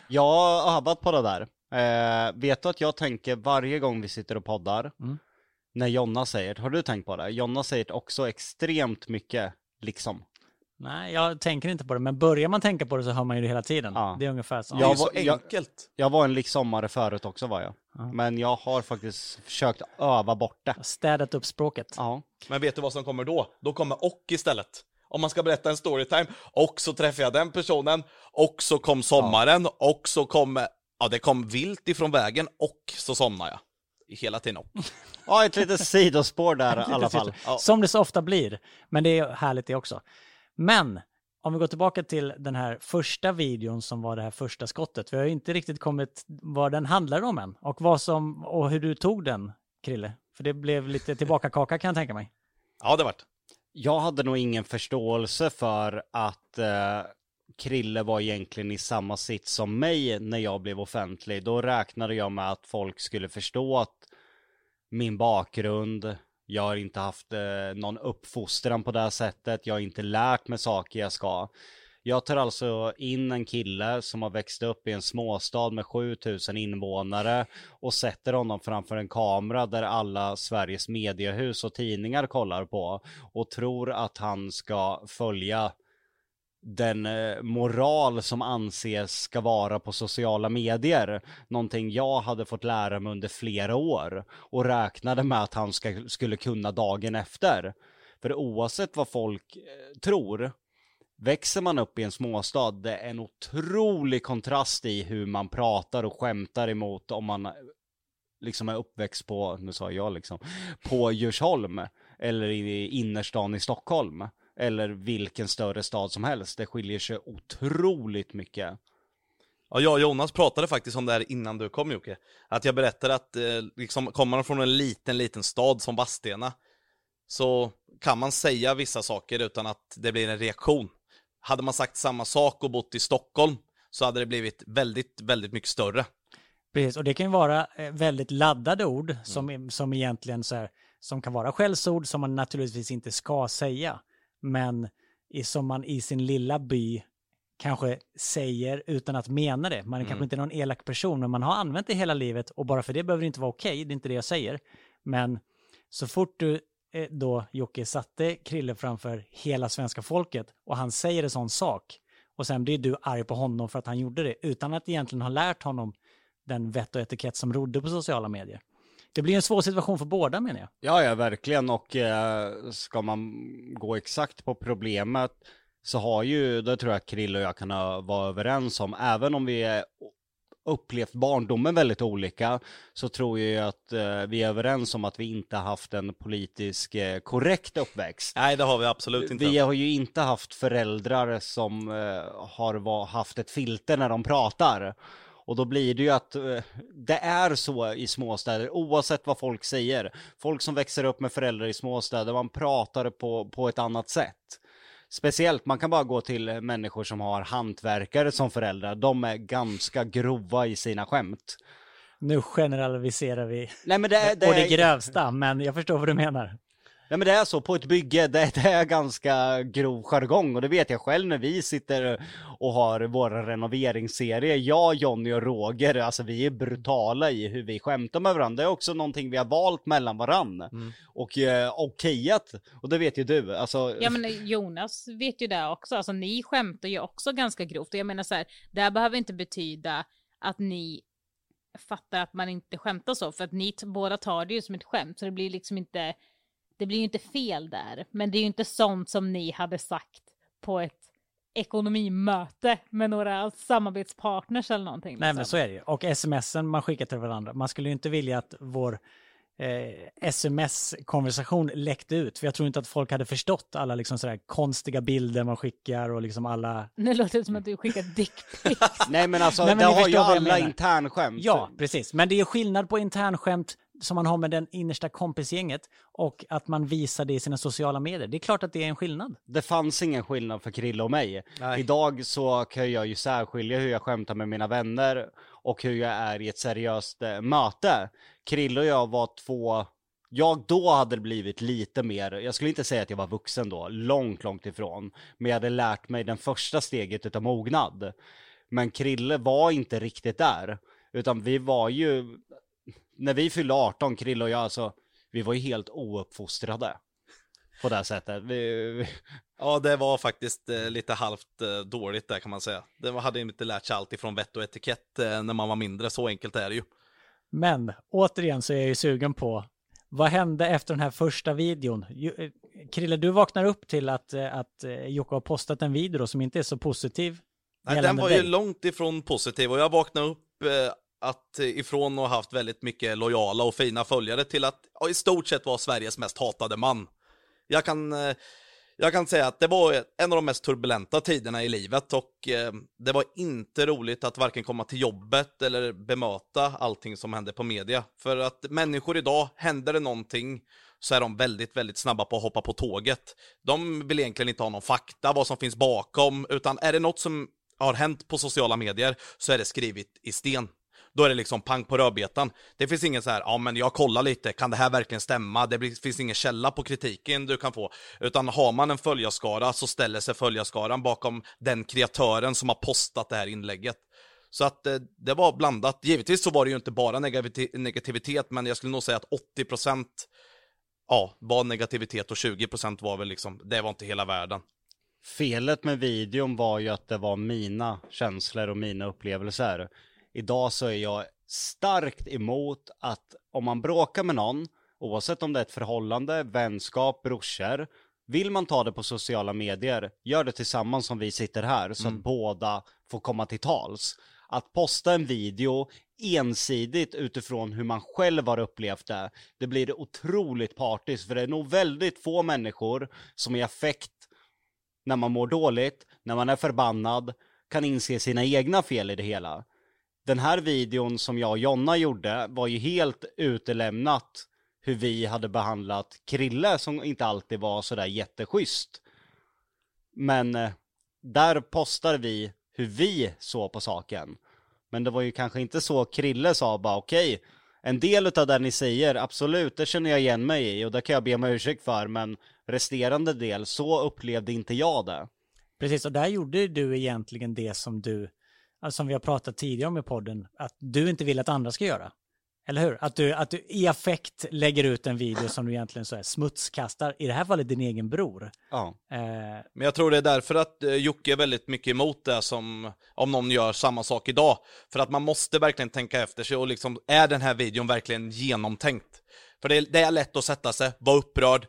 Jag har övat på det där. Eh, vet du att jag tänker varje gång vi sitter och poddar, Mm. När Jonna säger, har du tänkt på det? Jonna säger också extremt mycket liksom. Nej, jag tänker inte på det, men börjar man tänka på det så hör man ju det hela tiden. Ja. Det är ungefär så. Det är Jag så var- jag- enkelt. Jag var en liksomare förut också var jag. Ja. Men jag har faktiskt försökt öva bort det. Städat upp språket. Ja. Men vet du vad som kommer då? Då kommer och istället. Om man ska berätta en storytime, och så träffade jag den personen, och så kom sommaren, och så kom, ja det kom vilt ifrån vägen, och så somnade jag. Hela tiden och. ja, ett litet sidospår där i alla fall. Ja. Som det så ofta blir. Men det är härligt det också. Men om vi går tillbaka till den här första videon som var det här första skottet. Vi har ju inte riktigt kommit vad den handlar om än. Och, vad som, och hur du tog den, Krille. För det blev lite tillbaka kaka kan jag tänka mig. Ja, det vart. Jag hade nog ingen förståelse för att eh, Krille var egentligen i samma sitt som mig när jag blev offentlig. Då räknade jag med att folk skulle förstå att min bakgrund, jag har inte haft eh, någon uppfostran på det här sättet, jag har inte lärt mig saker jag ska. Jag tar alltså in en kille som har växt upp i en småstad med 7000 invånare och sätter honom framför en kamera där alla Sveriges mediehus och tidningar kollar på och tror att han ska följa den eh, moral som anses ska vara på sociala medier. Någonting jag hade fått lära mig under flera år och räknade med att han ska, skulle kunna dagen efter. För oavsett vad folk eh, tror, växer man upp i en småstad, det är en otrolig kontrast i hur man pratar och skämtar emot om man eh, liksom är uppväxt på, nu sa jag liksom, på Djursholm eller i innerstan i Stockholm eller vilken större stad som helst. Det skiljer sig otroligt mycket. Ja, jag och Jonas pratade faktiskt om det här innan du kom Jocke. Att jag berättade att eh, liksom, kommer man från en liten, liten stad som Vadstena så kan man säga vissa saker utan att det blir en reaktion. Hade man sagt samma sak och bott i Stockholm så hade det blivit väldigt, väldigt mycket större. Precis, och det kan ju vara eh, väldigt laddade ord som, som egentligen så här, som kan vara skällsord som man naturligtvis inte ska säga, men som man i sin lilla by kanske säger utan att mena det. Man är kanske inte någon elak person, men man har använt det hela livet och bara för det behöver det inte vara okej, det är inte det jag säger. Men så fort du eh, då, Jocke, satte Krille framför hela svenska folket och han säger en sån sak och sen blir du arg på honom för att han gjorde det utan att egentligen ha lärt honom den vett och etikett som rodde på sociala medier. Det blir en svår situation för båda menar jag. Ja, ja, verkligen. Och eh, ska man gå exakt på problemet så har ju, det tror jag Krill och jag kan vara överens om, även om vi upplevt barndomen väldigt olika, så tror jag att eh, vi är överens om att vi inte haft en politisk eh, korrekt uppväxt. Nej, det har vi absolut inte. Vi har ju inte haft föräldrar som eh, har va- haft ett filter när de pratar. Och då blir det ju att eh, det är så i småstäder, oavsett vad folk säger. Folk som växer upp med föräldrar i småstäder, man pratar på, på ett annat sätt. Speciellt, man kan bara gå till människor som har hantverkare som föräldrar. De är ganska grova i sina skämt. Nu generaliserar vi Nej men det det på det grövsta, men jag förstår vad du menar. Nej men det är så, på ett bygge, det, det är ganska grov jargong och det vet jag själv när vi sitter och har våra renoveringsserie. Jag, Jonny och Roger, alltså vi är brutala i hur vi skämtar med varandra. Det är också någonting vi har valt mellan varandra. Och eh, okejat, och det vet ju du, alltså. Ja men Jonas vet ju det också, alltså ni skämtar ju också ganska grovt och jag menar så här, det här behöver inte betyda att ni fattar att man inte skämtar så, för att ni båda tar det ju som ett skämt, så det blir liksom inte, det blir ju inte fel där, men det är ju inte sånt som ni hade sagt på ett ekonomimöte med några samarbetspartners eller någonting. Nej liksom. men så är det ju. Och smsen man skickar till varandra, man skulle ju inte vilja att vår eh, sms-konversation läckte ut, för jag tror inte att folk hade förstått alla liksom sådär konstiga bilder man skickar och liksom alla... Nu låter det som att du skickar dickpics. Nej men alltså, Nej, men det har ju alla internskämt. Ja, precis. Men det är skillnad på internskämt som man har med den innersta kompisgänget och att man visar det i sina sociala medier. Det är klart att det är en skillnad. Det fanns ingen skillnad för Krille och mig. Nej. Idag så kan jag ju särskilja hur jag skämtar med mina vänner och hur jag är i ett seriöst eh, möte. Krille och jag var två, jag då hade blivit lite mer, jag skulle inte säga att jag var vuxen då, långt, långt ifrån. Men jag hade lärt mig den första steget utav mognad. Men Krille var inte riktigt där. Utan vi var ju, när vi fyllde 18, Krille och jag, alltså, vi var ju helt ouppfostrade. På det här sättet. Vi, vi, Ja, det var faktiskt eh, lite halvt eh, dåligt där kan man säga. Det var- hade inte lärt sig allt ifrån vett och etikett eh, när man var mindre, så enkelt är det ju. Men återigen så är jag ju sugen på vad hände efter den här första videon? Ju- Krille, du vaknar upp till att, att Jocke har postat en video då som inte är så positiv. Nej, den var ju dig. långt ifrån positiv och jag vaknade upp att eh, ifrån att ha haft väldigt mycket lojala och fina följare till att ja, i stort sett vara Sveriges mest hatade man. Jag kan, eh, jag kan säga att det var en av de mest turbulenta tiderna i livet och eh, det var inte roligt att varken komma till jobbet eller bemöta allting som hände på media. För att människor idag, händer det någonting så är de väldigt, väldigt snabba på att hoppa på tåget. De vill egentligen inte ha någon fakta, vad som finns bakom, utan är det något som har hänt på sociala medier så är det skrivet i sten. Då är det liksom pang på rödbetan. Det finns ingen så här, ja men jag kollar lite, kan det här verkligen stämma? Det finns ingen källa på kritiken du kan få. Utan har man en följarskara så ställer sig följarskaran bakom den kreatören som har postat det här inlägget. Så att eh, det var blandat. Givetvis så var det ju inte bara negativitet, negativitet men jag skulle nog säga att 80% ja, var negativitet och 20% var väl liksom, det var inte hela världen. Felet med videon var ju att det var mina känslor och mina upplevelser. Idag så är jag starkt emot att om man bråkar med någon, oavsett om det är ett förhållande, vänskap, brorsor, vill man ta det på sociala medier, gör det tillsammans som vi sitter här så att båda får komma till tals. Att posta en video ensidigt utifrån hur man själv har upplevt det, det blir otroligt partiskt för det är nog väldigt få människor som i affekt när man mår dåligt, när man är förbannad, kan inse sina egna fel i det hela. Den här videon som jag och Jonna gjorde var ju helt utelämnat hur vi hade behandlat Krille som inte alltid var sådär jätteschysst. Men eh, där postar vi hur vi såg på saken. Men det var ju kanske inte så Krille sa bara okej, en del av det ni säger, absolut, det känner jag igen mig i och det kan jag be om ursäkt för, men resterande del, så upplevde inte jag det. Precis, och där gjorde du egentligen det som du, alltså som vi har pratat tidigare om i podden, att du inte vill att andra ska göra. Eller hur? Att du, att du i affekt lägger ut en video som du egentligen så här smutskastar, i det här fallet din egen bror. Ja. Eh, Men jag tror det är därför att eh, Jocke är väldigt mycket emot det som om någon gör samma sak idag. För att man måste verkligen tänka efter sig och liksom, är den här videon verkligen genomtänkt? För det är, det är lätt att sätta sig, vara upprörd,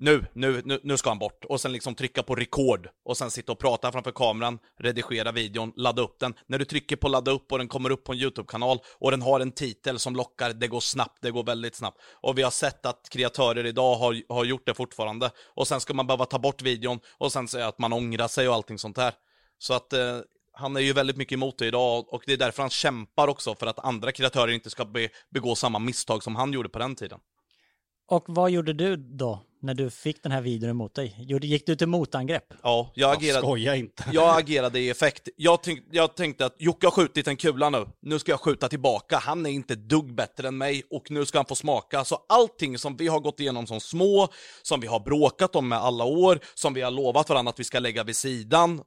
nu, nu, nu, nu ska han bort. Och sen liksom trycka på rekord. Och sen sitta och prata framför kameran, redigera videon, ladda upp den. När du trycker på ladda upp och den kommer upp på en YouTube-kanal och den har en titel som lockar, det går snabbt, det går väldigt snabbt. Och vi har sett att kreatörer idag har, har gjort det fortfarande. Och sen ska man behöva ta bort videon och sen säga att man ångrar sig och allting sånt här. Så att eh, han är ju väldigt mycket emot det idag och det är därför han kämpar också för att andra kreatörer inte ska be, begå samma misstag som han gjorde på den tiden. och vad gjorde du då, när du fick den här videon emot dig? Gick du till motangrepp? Ja, jag agerade... skojar inte. Jag agerade i effekt. Jag, tänk, jag tänkte att Jocke har skjutit en kula nu. Nu ska jag skjuta tillbaka. Han är inte dugg bättre än mig och nu ska han få smaka. Så allting som vi har gått igenom som små, som vi har bråkat om med alla år, som vi har lovat varandra att vi ska lägga vid sidan.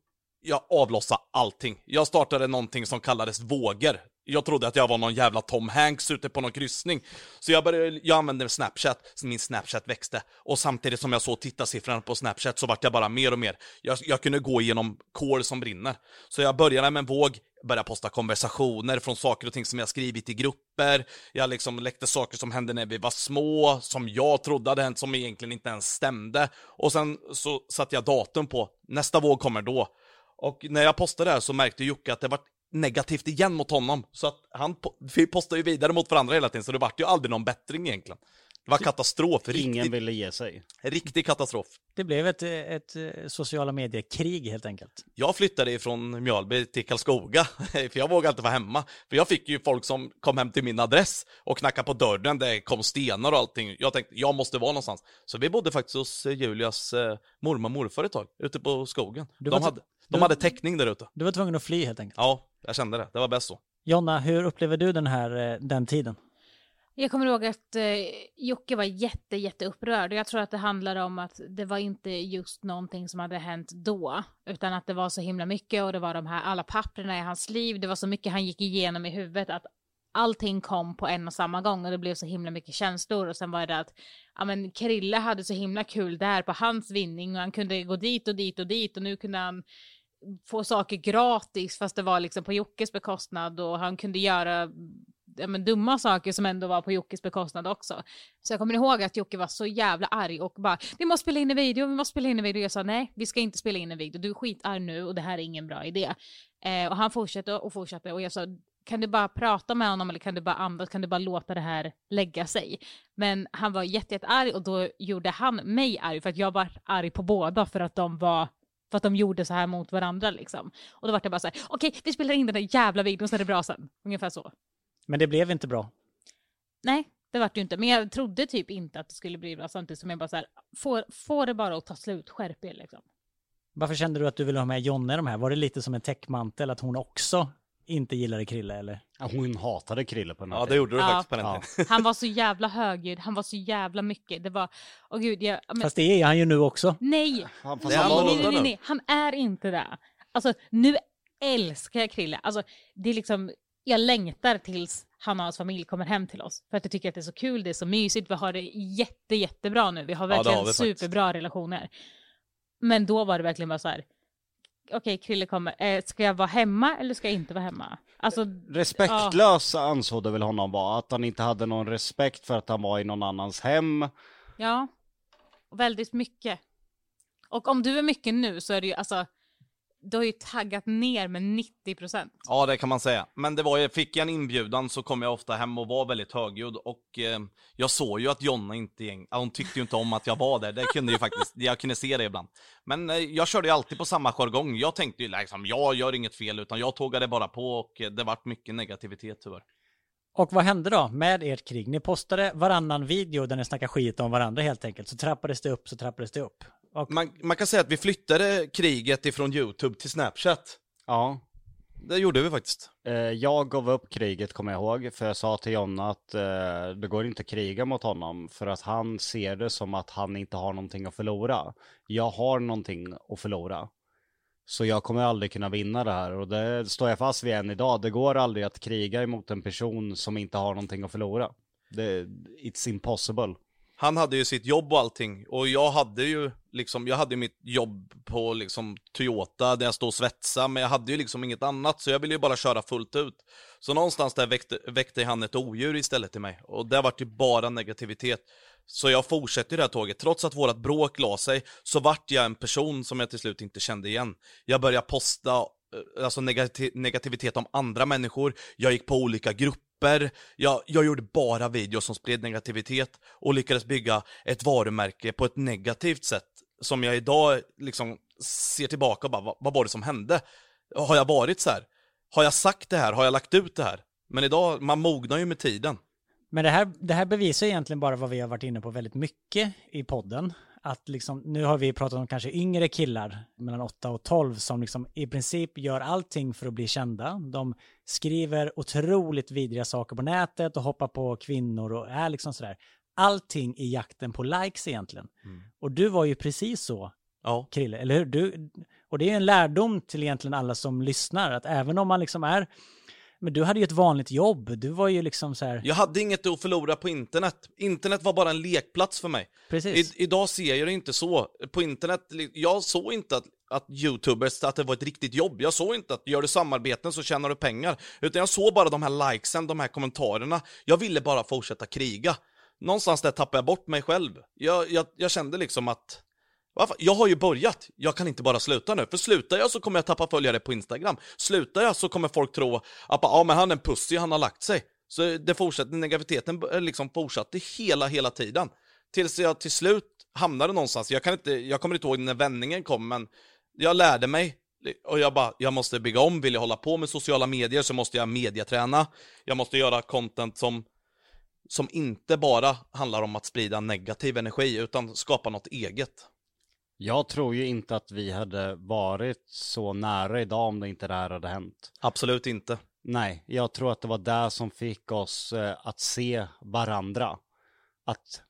Jag avlossade allting. Jag startade någonting som kallades vågor. Jag trodde att jag var någon jävla Tom Hanks ute på någon kryssning. Så jag började, jag använde Snapchat, så min Snapchat växte. Och samtidigt som jag såg tittarsiffrorna på Snapchat så vart jag bara mer och mer. Jag, jag kunde gå igenom kol som brinner. Så jag började med en våg, började posta konversationer från saker och ting som jag skrivit i grupper. Jag liksom läckte saker som hände när vi var små, som jag trodde hade hänt, som egentligen inte ens stämde. Och sen så satte jag datum på, nästa våg kommer då. Och när jag postade det här så märkte Jocke att det var negativt igen mot honom. Så att han, vi postade ju vidare mot varandra hela tiden, så det vart ju aldrig någon bättring egentligen. Det var katastrof, Ingen riktig, ville ge sig. riktig katastrof. Det blev ett, ett, eh, sociala medier-krig helt enkelt. Jag flyttade ifrån Mjölby till Karlskoga, för jag vågade inte vara hemma. För jag fick ju folk som kom hem till min adress och knackade på dörren, det kom stenar och allting. Jag tänkte, jag måste vara någonstans. Så vi bodde faktiskt hos eh, Julias eh, mormor och morfar ett tag, ute på skogen. De, hade, de du- hade täckning där ute. Du var tvungen att fly helt enkelt. Ja, jag kände det. Det var bäst så. Jonna, hur upplever du den här, den tiden? Jag kommer ihåg att eh, Jocke var jätte, jätte upprörd. Och Jag tror att det handlade om att det var inte just någonting som hade hänt då, utan att det var så himla mycket och det var de här alla papperna i hans liv. Det var så mycket han gick igenom i huvudet att allting kom på en och samma gång och det blev så himla mycket känslor och sen var det att ja men Krille hade så himla kul där på hans vinning och han kunde gå dit och dit och dit och nu kunde han få saker gratis fast det var liksom på Jockes bekostnad och han kunde göra ja, men, dumma saker som ändå var på Jockes bekostnad också. Så jag kommer ihåg att Jocke var så jävla arg och bara vi måste spela in en video, vi måste spela in en video. Jag sa nej, vi ska inte spela in en video, du är skitarg nu och det här är ingen bra idé. Eh, och han fortsatte och fortsatte och jag sa kan du bara prata med honom eller kan du bara andas, kan du bara låta det här lägga sig? Men han var jättearg jätte och då gjorde han mig arg för att jag var arg på båda för att de var för att de gjorde så här mot varandra liksom. Och då var det bara så här, okej, vi spelar in den där jävla videon så är det bra sen. Ungefär så. Men det blev inte bra. Nej, det vart ju inte. Men jag trodde typ inte att det skulle bli bra samtidigt som jag bara så här, får, får det bara att ta slut, skärp er liksom. Varför kände du att du ville ha med Jonna i de här? Var det lite som en täckmantel att hon också inte gillade Krille eller? Ja, Hon hatade Krille på den här Ja, det gjorde du Ja. faktiskt på den Ja. tiden. Han var så jävla högljudd, han var så jävla mycket. Det var, åh gud, jag, men, Fast det är han ju nu också. nej, Han, Det nej, nej, nej, nu. nej, han är inte det. Alltså, nu älskar jag Krille. Alltså, det är liksom, jag längtar tills han och hans familj kommer hem till oss. För att jag tycker att det är så kul, det är så mysigt, vi har det jätte, jättebra nu. Vi har Ja, verkligen har vi faktiskt. superbra relationer. Men då var det verkligen bara så här. Okej, Krille kommer. Eh, ska jag vara hemma eller ska jag inte vara hemma? Alltså, Respektlös ansåg det väl honom vara, att han inte hade någon respekt för att han var i någon annans hem. ja. Väldigt mycket. Och om du är mycket nu så är det ju alltså. Du har ju taggat ner med 90 procent. Ja, det kan man säga. Men det var ju, fick jag en inbjudan så kom jag ofta hem och var väldigt högljudd och eh, jag såg ju att Jonna inte, gäng, hon tyckte ju inte om att jag var där. Det kunde ju faktiskt, jag kunde se det ibland. Men eh, jag körde ju alltid på samma jargong. Jag tänkte ju liksom, jag gör inget fel utan jag tågade bara på och eh, det vart mycket negativitet tyvärr. Och vad hände då med ert krig? Ni postade varannan video där ni snackar skit om varandra helt enkelt. Så trappades det upp, så trappades det upp. Och Man, man kan säga att vi flyttade kriget ifrån YouTube till Snapchat. Ja. Det gjorde vi faktiskt. Eh, Jag gav upp kriget kommer jag ihåg, för jag sa till Jonna att eh, det går inte att kriga mot honom för att han ser det som att han inte har någonting att förlora. Jag har någonting att förlora. Så jag kommer aldrig kunna vinna det här och det står jag fast vid än idag. Det går aldrig att kriga emot en person som inte har någonting att förlora. Det, it's impossible. Han hade ju sitt jobb och allting och jag hade ju liksom, jag hade mitt jobb på liksom Toyota där jag stod och svetsade men jag hade ju liksom inget annat så jag ville ju bara köra fullt ut. Så någonstans där väckte, väckte han ett odjur istället till mig och det vart ju bara negativitet. Så jag fortsätter det här tåget, trots att vårat bråk la sig så vart jag en person som jag till slut inte kände igen. Jag började posta eh, alltså negati negativitet om andra människor, jag gick på olika grupper, jag, jag gjorde bara videos som spred negativitet och lyckades bygga ett varumärke på ett negativt sätt som jag idag liksom ser tillbaka och bara, vad, vad var det som hände? Har jag varit så här? Har jag sagt det här? Har jag lagt ut det här? Men idag, man mognar ju med tiden. Men det här, det här bevisar egentligen bara vad vi har varit inne på väldigt mycket i podden. Att liksom, nu har vi pratat om kanske yngre killar mellan 8 och 12 som liksom i princip gör allting för att bli kända. De skriver otroligt vidriga saker på nätet och hoppar på kvinnor och är liksom sådär. Allting i jakten på likes egentligen. Och du var ju precis så, Ja. Krille, eller hur? Du, och det är en lärdom till egentligen alla som lyssnar, att även om man liksom är men du hade ju ett vanligt jobb, du var ju liksom så här, Jag hade inget att förlora på internet. Internet var bara en lekplats för mig. precis. I, idag ser jag det inte så. På internet, jag såg inte att, att youtubers, att det var ett riktigt jobb. Jag såg inte att gör du samarbeten så tjänar du pengar. Utan jag såg bara de här likesen, de här kommentarerna. Jag ville bara fortsätta kriga. Någonstans där tappade jag bort mig själv. Jag, jag, jag kände liksom att? Jag har ju börjat, jag kan inte bara sluta nu. För slutar jag så kommer jag tappa följare på Instagram. Slutar jag så kommer folk tro att ja, men han är en pussy, han har lagt sig. Så det fortsätter, negativiteten eh, liksom fortsatte hela, hela tiden. Tills jag till slut hamnade någonstans. Jag, kan inte, jag kommer inte ihåg när vändningen kom, men jag lärde mig. Och jag bara, jag måste bygga om, vill jag hålla på med sociala medier så måste jag mediaträna. Jag måste göra content som, som inte bara handlar om att sprida negativ energi, utan skapa något eget. Jag tror ju inte att vi hade varit så nära idag om det inte det här hade hänt. Absolut inte. Nej, jag tror att det var det som fick oss eh, att se varandra. Att,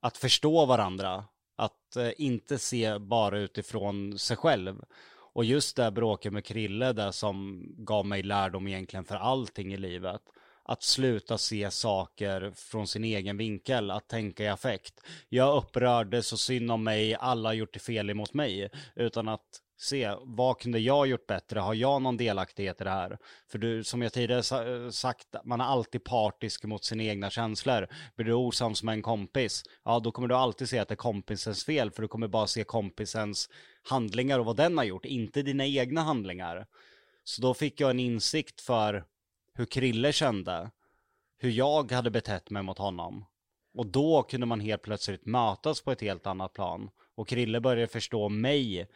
att förstå varandra. Att eh, inte se bara utifrån sig själv. Och just det bråket med Krille, det som gav mig lärdom egentligen för allting i livet. Att sluta se saker från sin egen vinkel, att tänka i affekt. Jag upprörde så synd om mig, alla har gjort det fel emot mig. Utan att se, vad kunde jag gjort bättre? Har jag någon delaktighet i det här? För du, som jag tidigare sagt, man är alltid partisk mot sina egna känslor. Blir du osams med en kompis, ja då kommer du alltid se att det är kompisens fel, för du kommer bara se kompisens handlingar och vad den har gjort, inte dina egna handlingar. Så då fick jag en insikt för hur Krille kände, hur jag hade betett mig mot honom. Och då kunde man helt plötsligt mötas på ett helt annat plan. Och Krille började förstå mig,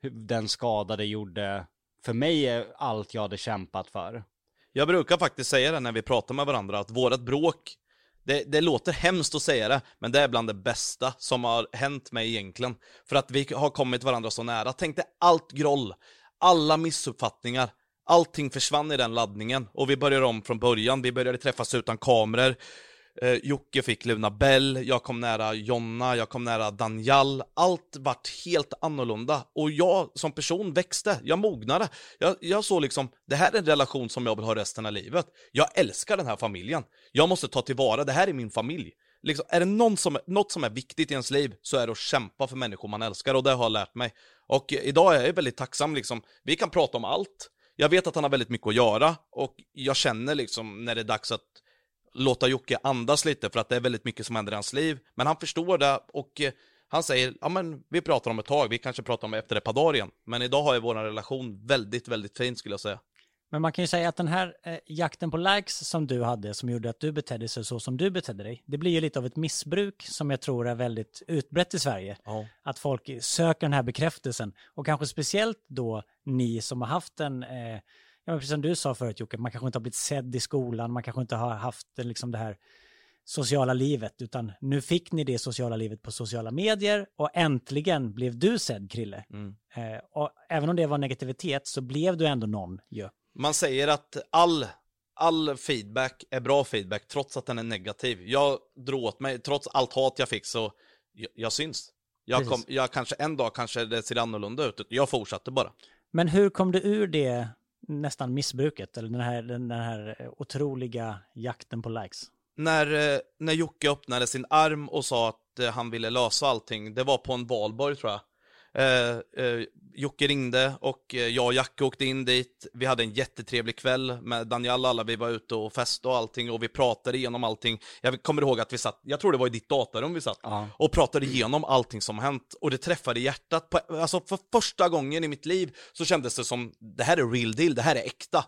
hur den skada det gjorde för mig är allt jag hade kämpat för. Jag brukar faktiskt säga det när vi pratar med varandra, att vårat bråk, det, det låter hemskt att säga det, men det är bland det bästa som har hänt mig egentligen. För att vi har kommit varandra så nära. Tänk dig allt groll, alla missuppfattningar, allting försvann i den laddningen. Och vi började om från början, vi började träffas utan kameror. Eh, Jocke fick Luna Bell, jag kom nära Jonna, jag kom nära Daniel. Allt vart helt annorlunda. Och jag som person växte, jag mognade. Jag, jag såg liksom, det här är en relation som jag vill ha resten av livet. Jag älskar den här familjen. Jag måste ta tillvara, det här är min familj. liksom, är det någon som, något som är viktigt i ens liv så är det att kämpa för människor man älskar och det har jag lärt mig. Och eh, idag är jag väldigt tacksam liksom, vi kan prata om allt. Jag vet att han har väldigt mycket att göra och jag känner liksom när det är dags att låta Jocke andas lite för att det är väldigt mycket som händer i hans liv. Men han förstår det och eh, han säger, ja men vi pratar om ett tag, vi kanske pratar om efter ett par dagar igen. Men idag har ju vår relation väldigt, väldigt fin skulle jag säga. Men man kan ju säga att den här eh, jakten på likes som du hade, som gjorde att du betedde dig så som du betedde dig, det blir ju lite av ett missbruk som jag tror är väldigt utbrett i Sverige. Ja. Att folk söker den här bekräftelsen. Och kanske speciellt då ni som har haft en, eh, ja, precis som du sa förut Jocke, man kanske inte har blivit sedd i skolan, man kanske inte har haft eh, liksom det här sociala livet, utan nu fick ni det sociala livet på sociala medier och äntligen blev du sedd, Krille. Mm. Eh, och även om det var negativitet så blev du ändå någon ju. Man säger att all, all feedback är bra feedback trots att den är negativ. Jag drog åt mig, trots allt hat jag fick så, jag, jag syns. Jag, kom, jag kanske en dag kanske det ser annorlunda ut. Jag fortsatte bara. Men hur kom du ur det nästan missbruket, eller den här, den här eh, otroliga jakten på likes? När, eh, när Jocke öppnade sin arm och sa att eh, han ville lösa allting, det var på en valborg tror jag. Eh, eh, Jocke ringde och eh, jag och Jacke åkte in dit. Vi hade en jättetrevlig kväll med Daniel alla. Vi var ute och festade och allting och vi pratade igenom allting. Jag kommer ihåg att vi satt, jag tror det var i ditt datarum vi satt, Ja. och pratade igenom allting som hänt och det träffade hjärtat. På, alltså för första gången i mitt liv så kändes det som, det här är real deal, det här är äkta.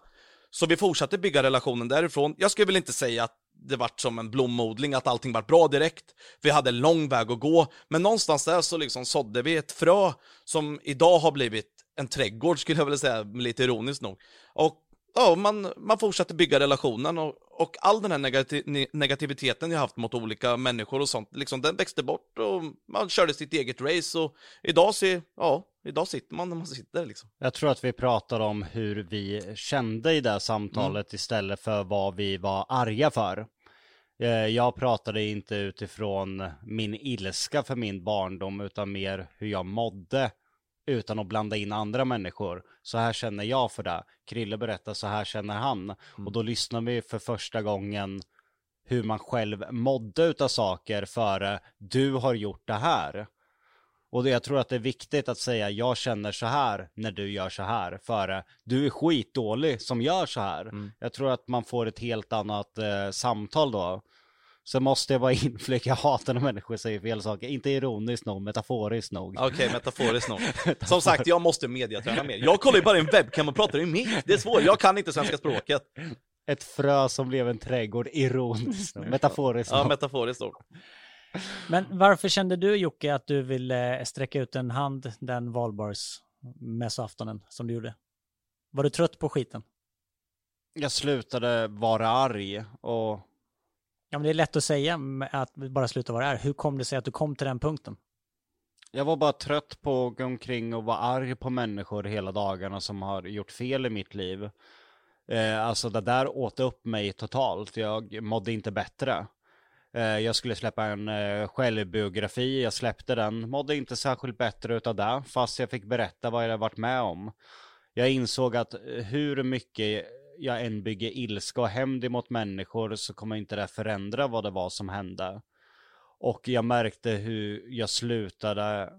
Så vi fortsatte bygga relationen därifrån. Jag skulle väl inte säga att det vart som en blomodling, att allting vart bra direkt. Vi hade lång väg att gå, men någonstans där så liksom sådde vi ett frö som idag har blivit en trädgård skulle jag vilja säga, lite ironiskt nog. Och ja, man, man fortsatte bygga relationen och, och all den här negati negativiteten jag haft mot olika människor och sånt, liksom den växte bort och man körde sitt eget race och idag ser, ja, idag sitter man när man sitter liksom. Jag tror att vi pratar om hur vi kände i det samtalet istället för vad vi var arga för. Eh, Jag pratade inte utifrån min ilska för min barndom utan mer hur jag mådde utan att blanda in andra människor. Så här känner jag för det. Krille berättar så här känner han. Och då lyssnar vi för första gången hur man själv mådde utav saker före du har gjort det här. Och jag tror att det är viktigt att säga jag känner så här när du gör så här före du är skitdålig som gör så här. Jag tror att man får ett helt annat eh, samtal då. Sen måste jag bara inflika, jag hatar när människor säger fel saker. Inte ironiskt nog, metaforiskt nog. Okej, metaforiskt nog. Som sagt, jag måste mediaträna mer. Jag kollar ju bara i en webbcam och pratar i mick. Det är svårt, jag kan inte svenska språket. Ett frö som blev en trädgård, ironiskt nog. Metaforiskt Ja, nog. metaforiskt nog. Men varför kände du Jocke att du ville sträcka ut en hand den valborgsmässoaftonen som du gjorde? Var du trött på skiten? Jag slutade vara arg och Ja, men det är lätt att säga att bara sluta vara är. Hur kom det sig att du kom till den punkten? Jag var bara trött på att gå omkring och vara arg på människor hela dagarna som har gjort fel i mitt liv. Eh, alltså det där åt upp mig totalt. Jag mådde inte bättre. Eh, jag skulle släppa en eh, självbiografi, jag släppte den. Mådde inte särskilt bättre utav det, fast jag fick berätta vad jag varit med om. Jag insåg att eh, hur mycket jag än bygger ilska och hämnd emot människor så kommer inte det förändra vad det var som hände. Och jag märkte hur jag slutade.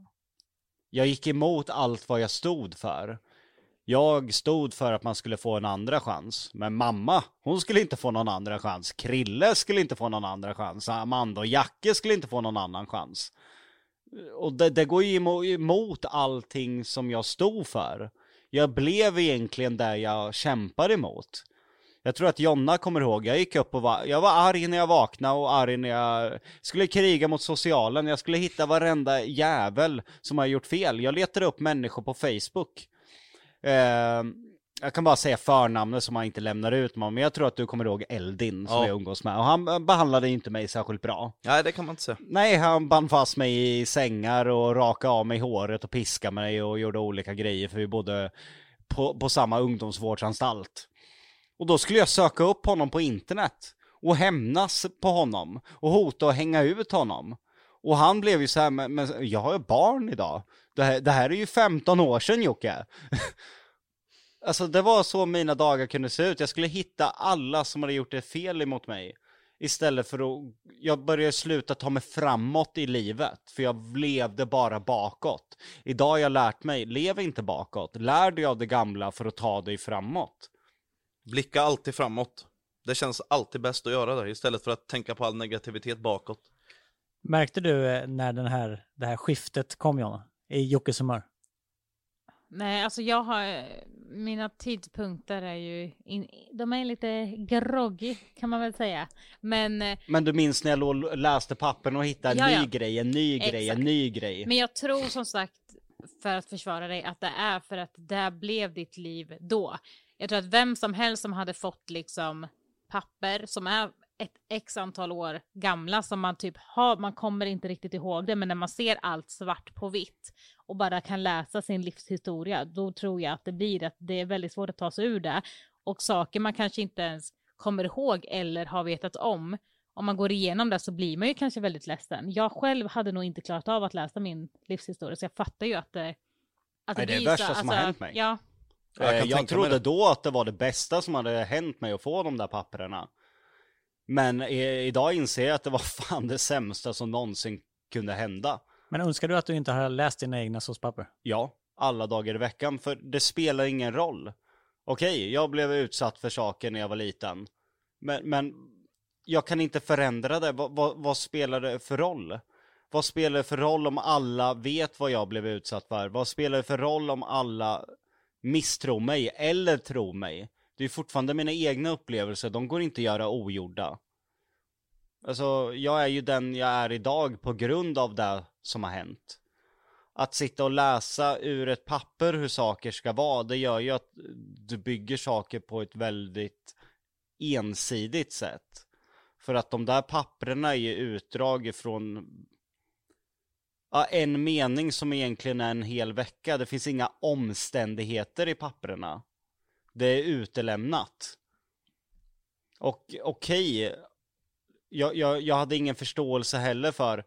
Jag gick emot allt vad jag stod för. Jag stod för att man skulle få en andra chans. Men mamma, hon skulle inte få någon andra chans. Krille skulle inte få någon andra chans. Amanda och Jacke skulle inte få någon annan chans. Och det, det går ju emot allting som jag stod för. Jag blev egentligen där jag kämpade emot. Jag tror att Jonna kommer ihåg, jag gick upp och var, jag var arg när jag vaknade och arg när jag skulle kriga mot socialen. Jag skulle hitta varenda jävel som har gjort fel. Jag letade upp människor på Facebook. Eh, jag kan bara säga förnamnet som man inte lämnar ut men jag tror att du kommer ihåg Eldin som Ja. jag umgås med. Och han eh, behandlade inte mig särskilt bra. Nej, det kan man inte säga. Nej, han band fast mig i sängar och rakade av mig håret och piskade mig och gjorde olika grejer för vi bodde på, på samma ungdomsvårdsanstalt. Och då skulle jag söka upp honom på internet och hämnas på honom och hota och hänga ut honom. Och han blev ju så här, men, men jag har ju barn idag. Det här, det här är ju 15 år sedan Jocke. alltså det var så mina dagar kunde se ut. Jag skulle hitta alla som hade gjort det fel emot mig. Istället för att, jag började sluta ta mig framåt i livet, för jag levde bara bakåt. Idag har jag lärt mig, lev inte bakåt, lär dig av det gamla för att ta dig framåt. Blicka alltid framåt. Det känns alltid bäst att göra det istället för att tänka på all negativitet bakåt. Märkte du eh, när den här, det här skiftet kom Jonna? I Jockes humör? Nej, alltså jag har, mina tidpunkter är ju, in, de är lite groggy kan man väl säga. Men, eh, Men du minns när jag låg läste pappen och hittade en Ja, ja. ny grej, en ny grej, Exakt. en ny grej. men jag tror som sagt, för att försvara dig, att det är för att det blev ditt liv då. Jag tror att vem som helst som hade fått liksom papper som är ett x antal år gamla som man typ har, man kommer inte riktigt ihåg det, men när man ser allt svart på vitt och bara kan läsa sin livshistoria, då tror jag att det blir att det är väldigt svårt att ta sig ur det. Och saker man kanske inte ens kommer ihåg eller har vetat om, om man går igenom det så blir man ju kanske väldigt ledsen. Jag själv hade nog inte klarat av att läsa min livshistoria, så jag fattar ju att det... Att Nej, det är blir värsta så- som har hänt mig. Ja, Jag Eh, jag mig trodde det. då att det var det bästa som hade hänt mig att få de där papperna. Men eh, idag inser jag att det var fan det sämsta som någonsin kunde hända. Men önskar du att du inte har läst dina egna såspapper? Ja, alla dagar i veckan, för det spelar ingen roll. Okej, jag blev utsatt för saker när jag var liten. Men, men jag kan inte förändra det. Vad, vad, vad spelar det för roll? Vad spelar det för roll om alla vet vad jag blev utsatt för? Vad spelar det för roll om alla misstror mig eller tror mig? Det är fortfarande mina egna upplevelser, de går inte att göra ogjorda. Alltså, jag är ju den jag är idag på grund av det som har hänt. Att sitta och läsa ur ett papper hur saker ska vara, det gör ju att du bygger saker på ett väldigt ensidigt sätt. För att de där papperna är ju utdrag ifrån ja, en mening som egentligen är en hel vecka. Det finns inga omständigheter i papperna. Det är utelämnat. Och okej, jag, jag, jag hade ingen förståelse heller för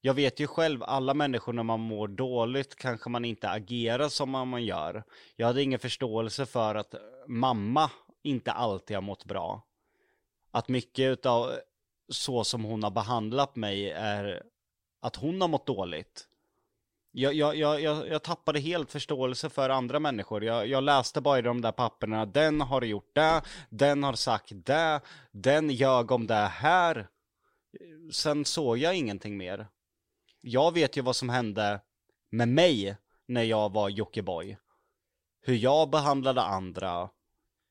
jag vet ju själv, alla människor när man mår dåligt kanske man inte agerar som man gör. Jag hade ingen förståelse för att mamma inte alltid har mått bra. Att mycket av så som hon har behandlat mig är att hon har mått dåligt. Jag, jag, jag, jag, jag tappade helt förståelse för andra människor. Jag, jag läste bara i de där papperna, den har gjort det, den har sagt det, den ljög om det här. Sen såg jag ingenting mer. Jag vet ju vad som hände med mig när jag var Jockiboi. Hur jag behandlade andra,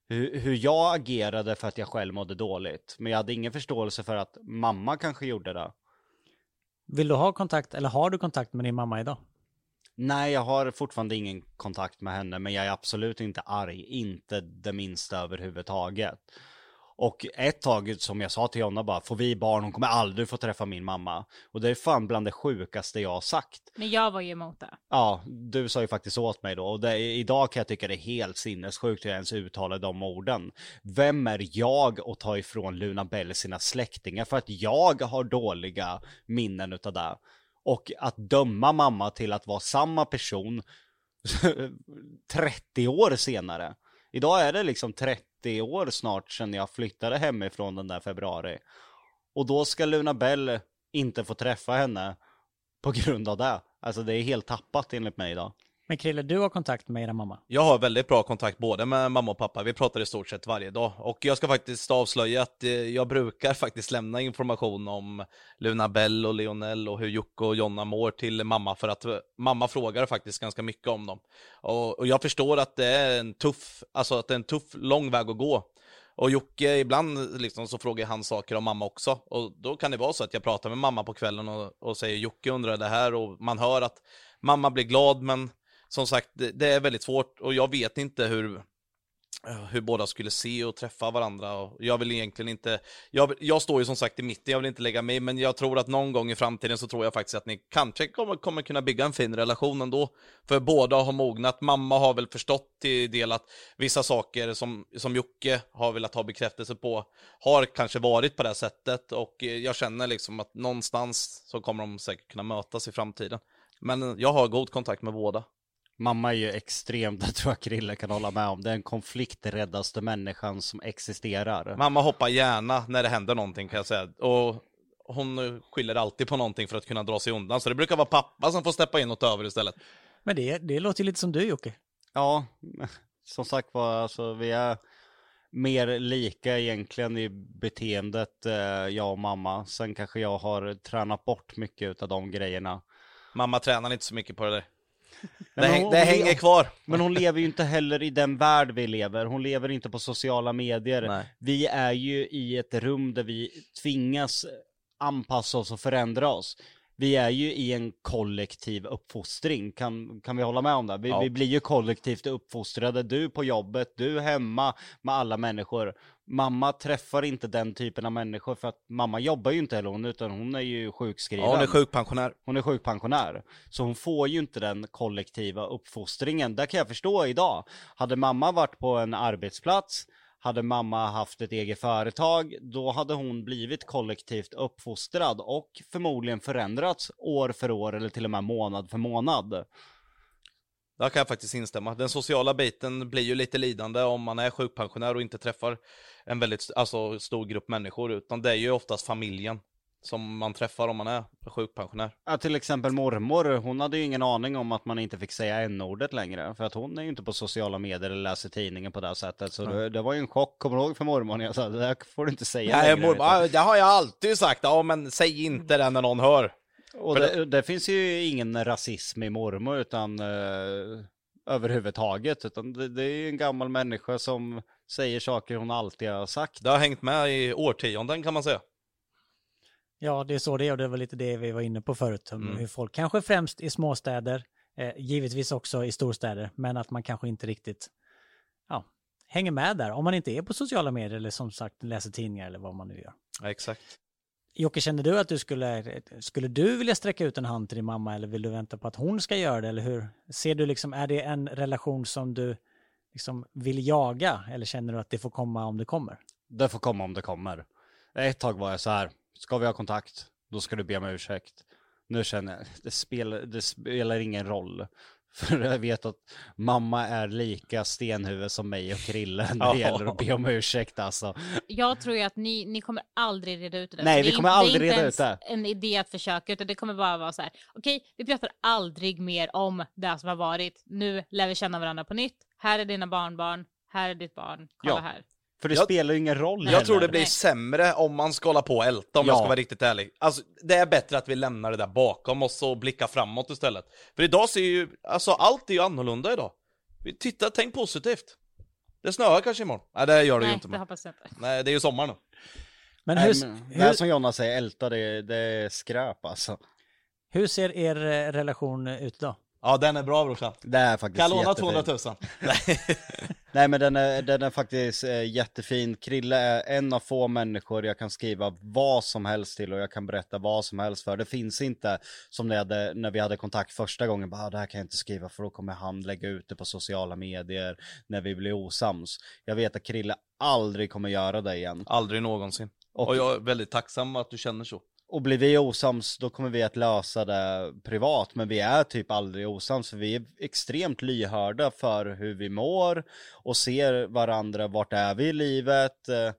hur, hur jag agerade för att jag själv mådde dåligt. Men jag hade ingen förståelse för att mamma kanske gjorde det. Vill du ha kontakt, eller har du kontakt med din mamma idag? Nej, jag har fortfarande ingen kontakt med henne, men jag är absolut inte arg, inte det minsta överhuvudtaget. Och ett tag som jag sa till Jonna bara, får vi barn, hon kommer aldrig få träffa min mamma. Och det är fan bland det sjukaste jag har sagt. men jag var ju emot det. Ja, du sa ju faktiskt åt mig då, och det, idag kan jag tycka det är helt sinnessjukt hur jag ens uttalade de orden. Vem är jag att ta ifrån Luna Bell sina släktingar för att jag har dåliga minnen utav det? Och att döma mamma till att vara samma person 30 år senare. Idag är det liksom 30 år snart sedan jag flyttade hemifrån den där februari. Och då ska Luna Bell inte få träffa henne på grund av det. Alltså det är helt tappat enligt mig idag. Men Krille, du har kontakt med era mamma. Jag har väldigt bra kontakt både med mamma och pappa. Vi pratar i stort sett varje dag. Och jag ska faktiskt avslöja att eh, jag brukar faktiskt lämna information om Luna Bell och Lionel och hur Jocke och Jonna mår till mamma för att eh, mamma frågar faktiskt ganska mycket om dem. Och, och jag förstår att det är en tuff, alltså att det är en tuff, lång väg att gå. Och Jocke, ibland liksom, så frågar han saker om mamma också. Och då kan det vara så att jag pratar med mamma på kvällen och, och säger Jocke undrar det här och man hör att mamma blir glad men som sagt, det, det är väldigt svårt och jag vet inte hur, hur båda skulle se och träffa varandra. Och jag vill egentligen inte, jag, jag står ju som sagt i mitten, jag vill inte lägga mig, men jag tror att någon gång i framtiden så tror jag faktiskt att ni kanske kommer, kommer kunna bygga en fin relation ändå. För båda har mognat, mamma har väl förstått till del att vissa saker som, som Jocke har velat ha bekräftelse på har kanske varit på det här sättet och eh, jag känner liksom att någonstans så kommer de säkert kunna mötas i framtiden. Men jag har god kontakt med båda. Mamma är ju extremt, det tror jag Krille kan hålla med om, det är den konflikträddaste människan som existerar. Mamma hoppar gärna när det händer någonting kan jag säga. Och hon skyller alltid på någonting för att kunna dra sig undan. Så det brukar vara pappa som får steppa in och ta över istället. Men det, det låter ju lite som du Jocke. Ja, som sagt var, alltså vi är mer lika egentligen i beteendet, eh, jag och mamma. Sen kanske jag har tränat bort mycket av de grejerna. Mamma tränar inte så mycket på det där. Det, häng, hon- det hon- hänger kvar. Men hon lever ju inte heller i den värld vi lever. Hon lever inte på sociala medier. Nej. Vi är ju i ett rum där vi tvingas anpassa oss och förändra oss. Vi är ju i en kollektiv uppfostring, kan, kan vi hålla med om det? Vi, Ja. vi blir ju kollektivt uppfostrade, du på jobbet, du hemma med alla människor. Mamma träffar inte den typen av människor för att mamma jobbar ju inte heller hon, utan hon är ju sjukskriven. Ja, hon är sjukpensionär. Hon är sjukpensionär. Så hon får ju inte den kollektiva uppfostringen. Där kan jag förstå idag. Hade mamma varit på en arbetsplats, hade mamma haft ett eget företag, då hade hon blivit kollektivt uppfostrad och förmodligen förändrats år för år eller till och med månad för månad. Där kan jag faktiskt instämma. Den sociala biten blir ju lite lidande om man är sjukpensionär och inte träffar en väldigt alltså, stor grupp människor, utan det är ju oftast familjen som man träffar om man är sjukpensionär. Ja, till exempel mormor, hon hade ju ingen aning om att man inte fick säga n-ordet längre. För att hon är ju inte på sociala medier eller läser tidningen på det sättet. Så det, det var ju en chock, kommer du ihåg för mormor när jag sa det där får du inte säga Nej, längre. mormor, det har jag alltid sagt. Ja, men säg inte det när någon hör. Och det, det finns ju ingen rasism i mormor utan eh, överhuvudtaget. Utan det, det är ju en gammal människa som säger saker hon alltid har sagt. Det har hängt med i årtionden kan man säga. Ja, det är så det är och det var lite det vi var inne på förut. Mm. Hur folk kanske främst i småstäder, eh, givetvis också i storstäder, men att man kanske inte riktigt ja, hänger med där. Om man inte är på sociala medier eller som sagt läser tidningar eller vad man nu gör. Ja, exakt. Jocke, känner du att du skulle, skulle du vilja sträcka ut en hand till din mamma eller vill du vänta på att hon ska göra det? Eller hur? Ser du liksom, är det en relation som du liksom vill jaga eller känner du att det får komma om det kommer? Det får komma om det kommer. Ett tag var jag så här, ska vi ha kontakt, då ska du be om ursäkt. Nu känner jag, det spelar, det spelar ingen roll. För jag vet att mamma är lika stenhuvud som mig och Krille när det gäller att be om ursäkt alltså. Jag tror ju att ni, ni kommer aldrig reda ut det. Nej, Det vi är kommer aldrig Det är reda inte ut ens det. en idé att försöka, utan det kommer bara vara så här. Okej, vi pratar aldrig mer om det som har varit. Nu lär vi känna varandra på nytt. Här är dina barnbarn. Här är ditt barn. Kolla Ja. här. För det Jag- spelar ju ingen roll Jag tror det heller. blir Nej. sämre om man ska hålla på och älta om jag Ja. ska vara riktigt ärlig. Alltså, det är bättre att vi lämnar det där bakom oss och blickar framåt istället. För idag ser ju, alltså allt är ju annorlunda idag. Vi tittar, tänk positivt. Det snöar kanske imorgon. Nej, det gör det ju Nej, inte. det Men. hoppas jag inte. Nej, det är ju sommar nu. Men Nej, hur, men, det är hur, som Jonna säger, älta det, det är skräp alltså. hur ser er eh, relation ut då? Ja, den är bra brorsan. Det är faktiskt Kan jag låna jättefint. 200 000? Nej. Men den är, den är faktiskt eh, jättefin. Krille är en av få människor jag kan skriva vad som helst till och jag kan berätta vad som helst för. Det finns inte som hade, när vi hade kontakt första gången, bara ah, det här kan jag inte skriva för då kommer han lägga ut det på sociala medier när vi blir osams. Jag vet att Krille aldrig kommer göra det igen. Aldrig någonsin. Och- Och jag är väldigt tacksam att du känner så. Och blir vi osams då kommer vi att lösa det privat men vi är typ aldrig osams för vi är extremt lyhörda för hur vi mår och ser varandra, vart är vi i livet. Eh,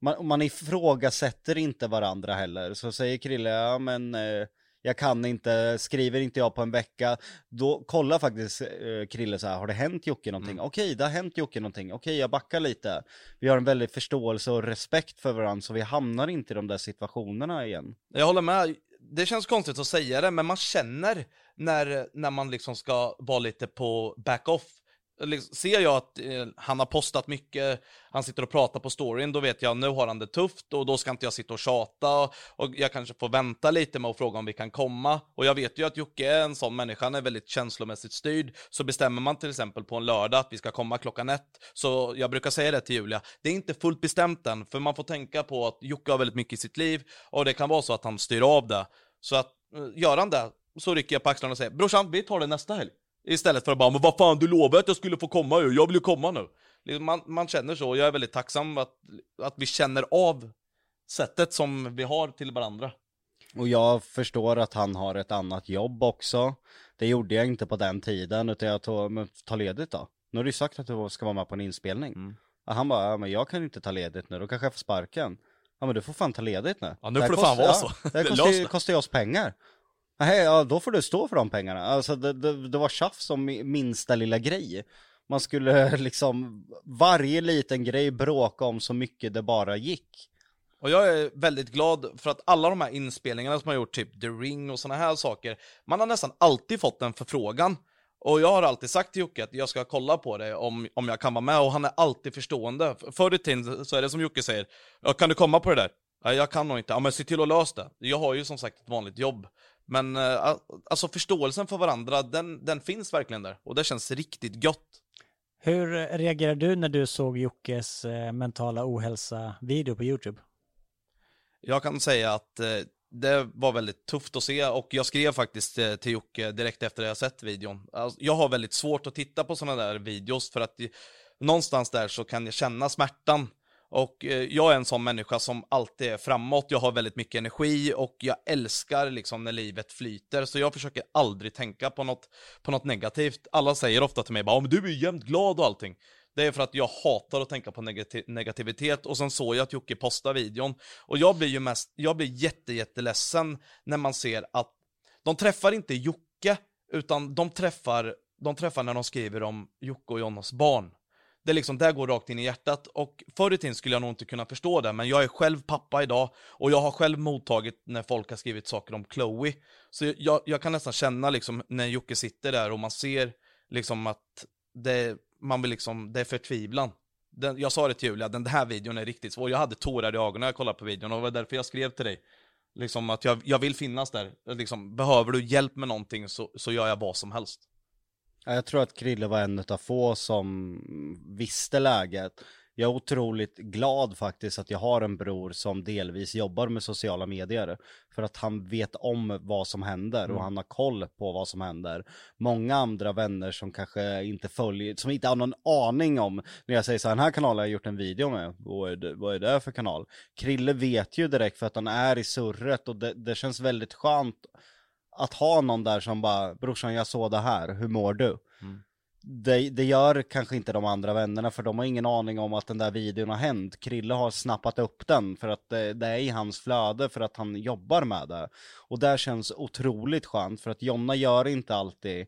man, man ifrågasätter inte varandra heller. Så säger Krille, ja men eh, jag kan inte, skriver inte jag på en vecka, då kollar faktiskt eh, Krille så här, har det hänt Jocke någonting? Okej, det har hänt Jocke någonting, okej jag backar lite. Vi har en väldigt förståelse och respekt för varandra så vi hamnar inte i de där situationerna igen. Jag håller med. Det känns konstigt att säga det, men man känner när, när man liksom ska vara lite på back-off. Liksom, ser jag att eh, han har postat mycket, han sitter och pratar på storyn, då vet jag nu har han det tufft och då ska inte jag sitta och tjata och jag kanske får vänta lite med att fråga om vi kan komma. Och jag vet ju att Jocke är en sån människa, han är väldigt känslomässigt styrd. Så bestämmer man till exempel på en lördag att vi ska komma klockan ett, så jag brukar säga det till Julia, det är inte fullt bestämt än, för man får tänka på att Jocke har väldigt mycket i sitt liv och det kan vara så att han styr av det. Så att eh, gör han det, så rycker jag på axlarna och säger brorsan, vi tar det nästa helg. Istället för att bara, men vad fan du lovade att jag skulle få komma ju, jag vill ju komma nu. Liksom, Man, man känner så, och jag är väldigt tacksam att, att vi känner av sättet som vi har till varandra. Och jag förstår att han har ett annat jobb också. Det gjorde jag inte på den tiden, utan jag tog, men ta ledigt då. Nu har du ju sagt att du ska vara med på en inspelning. Mm. Och han bara, ja, men jag kan inte ta ledigt nu, då kanske jag får sparken. Ja men du får fan ta ledigt nu. Ja, nu får det fan vara så. Ja, kostar, det. kostar ju oss pengar. Nej, ja då får du stå för de pengarna. Alltså det, det, det var tjafs om minsta lilla grej. Man skulle liksom, varje liten grej bråka om så mycket det bara gick. Och jag är väldigt glad för att alla de här inspelningarna som har gjort typ The Ring och såna här saker, man har nästan alltid fått en förfrågan. Och jag har alltid sagt till Jocke att jag ska kolla på det om, om jag kan vara med och han är alltid förstående. Förr i tiden så är det som Jocke säger, ja, kan du komma på det där? Jag kan nog inte, ja men se till att lösa det. Jag har ju som sagt ett vanligt jobb. Men eh, alltså förståelsen för varandra, den, den finns verkligen där. Och det känns riktigt gött. Hur reagerade du när du såg Jockes eh, mentala ohälsa-video på YouTube? Jag kan säga att eh, det var väldigt tufft att se och jag skrev faktiskt eh, till Jocke direkt efter att jag sett videon. Alltså, jag har väldigt svårt att titta på sådana där videos för att eh, någonstans där så kan jag känna smärtan. Och eh, jag är en sån människa som alltid är framåt, jag har väldigt mycket energi och jag älskar liksom när livet flyter. Så jag försöker aldrig tänka på något, på något negativt. Alla säger ofta till mig bara, men du är jämt glad och allting. Det är för att jag hatar att tänka på negati- negativitet och sen såg jag att Jocke postade videon och jag blir ju mest, jag blir jätte, jätteledsen när man ser att de träffar inte Jocke utan de träffar, de träffar när de skriver om Jocke och Jonas barn. Det liksom, det går rakt in i hjärtat och förr i tiden skulle jag nog inte kunna förstå det men jag är själv pappa idag och jag har själv mottagit när folk har skrivit saker om Chloe. Så jag, jag kan nästan känna liksom när Jocke sitter där och man ser liksom att det, man vill liksom, det är förtvivlan. Den, jag sa det till Julia, den här videon är riktigt svår. Jag hade tårar i ögonen när jag kollade på videon och det var därför jag skrev till dig. Liksom att jag, jag vill finnas där. Liksom, behöver du hjälp med någonting så, så gör jag vad som helst. Ja, Jag tror att Krille var en av få som visste läget. Jag är otroligt glad faktiskt att jag har en bror som delvis jobbar med sociala medier. För att han vet om vad som händer och han har koll på vad som händer. Många andra vänner som kanske inte följer, som inte har någon aning om, när jag säger så här, den här kanalen har jag gjort en video med, vad är det, vad är det för kanal? Krille vet ju direkt för att han är i surret och det, det känns väldigt skönt att ha någon där som bara, brorsan jag såg det här, hur mår du? Det, det gör kanske inte de andra vännerna för de har ingen aning om att den där videon har hänt. Krille har snappat upp den för att det, det är i hans flöde för att han jobbar med det. Och det känns otroligt skönt för att Jonna gör inte alltid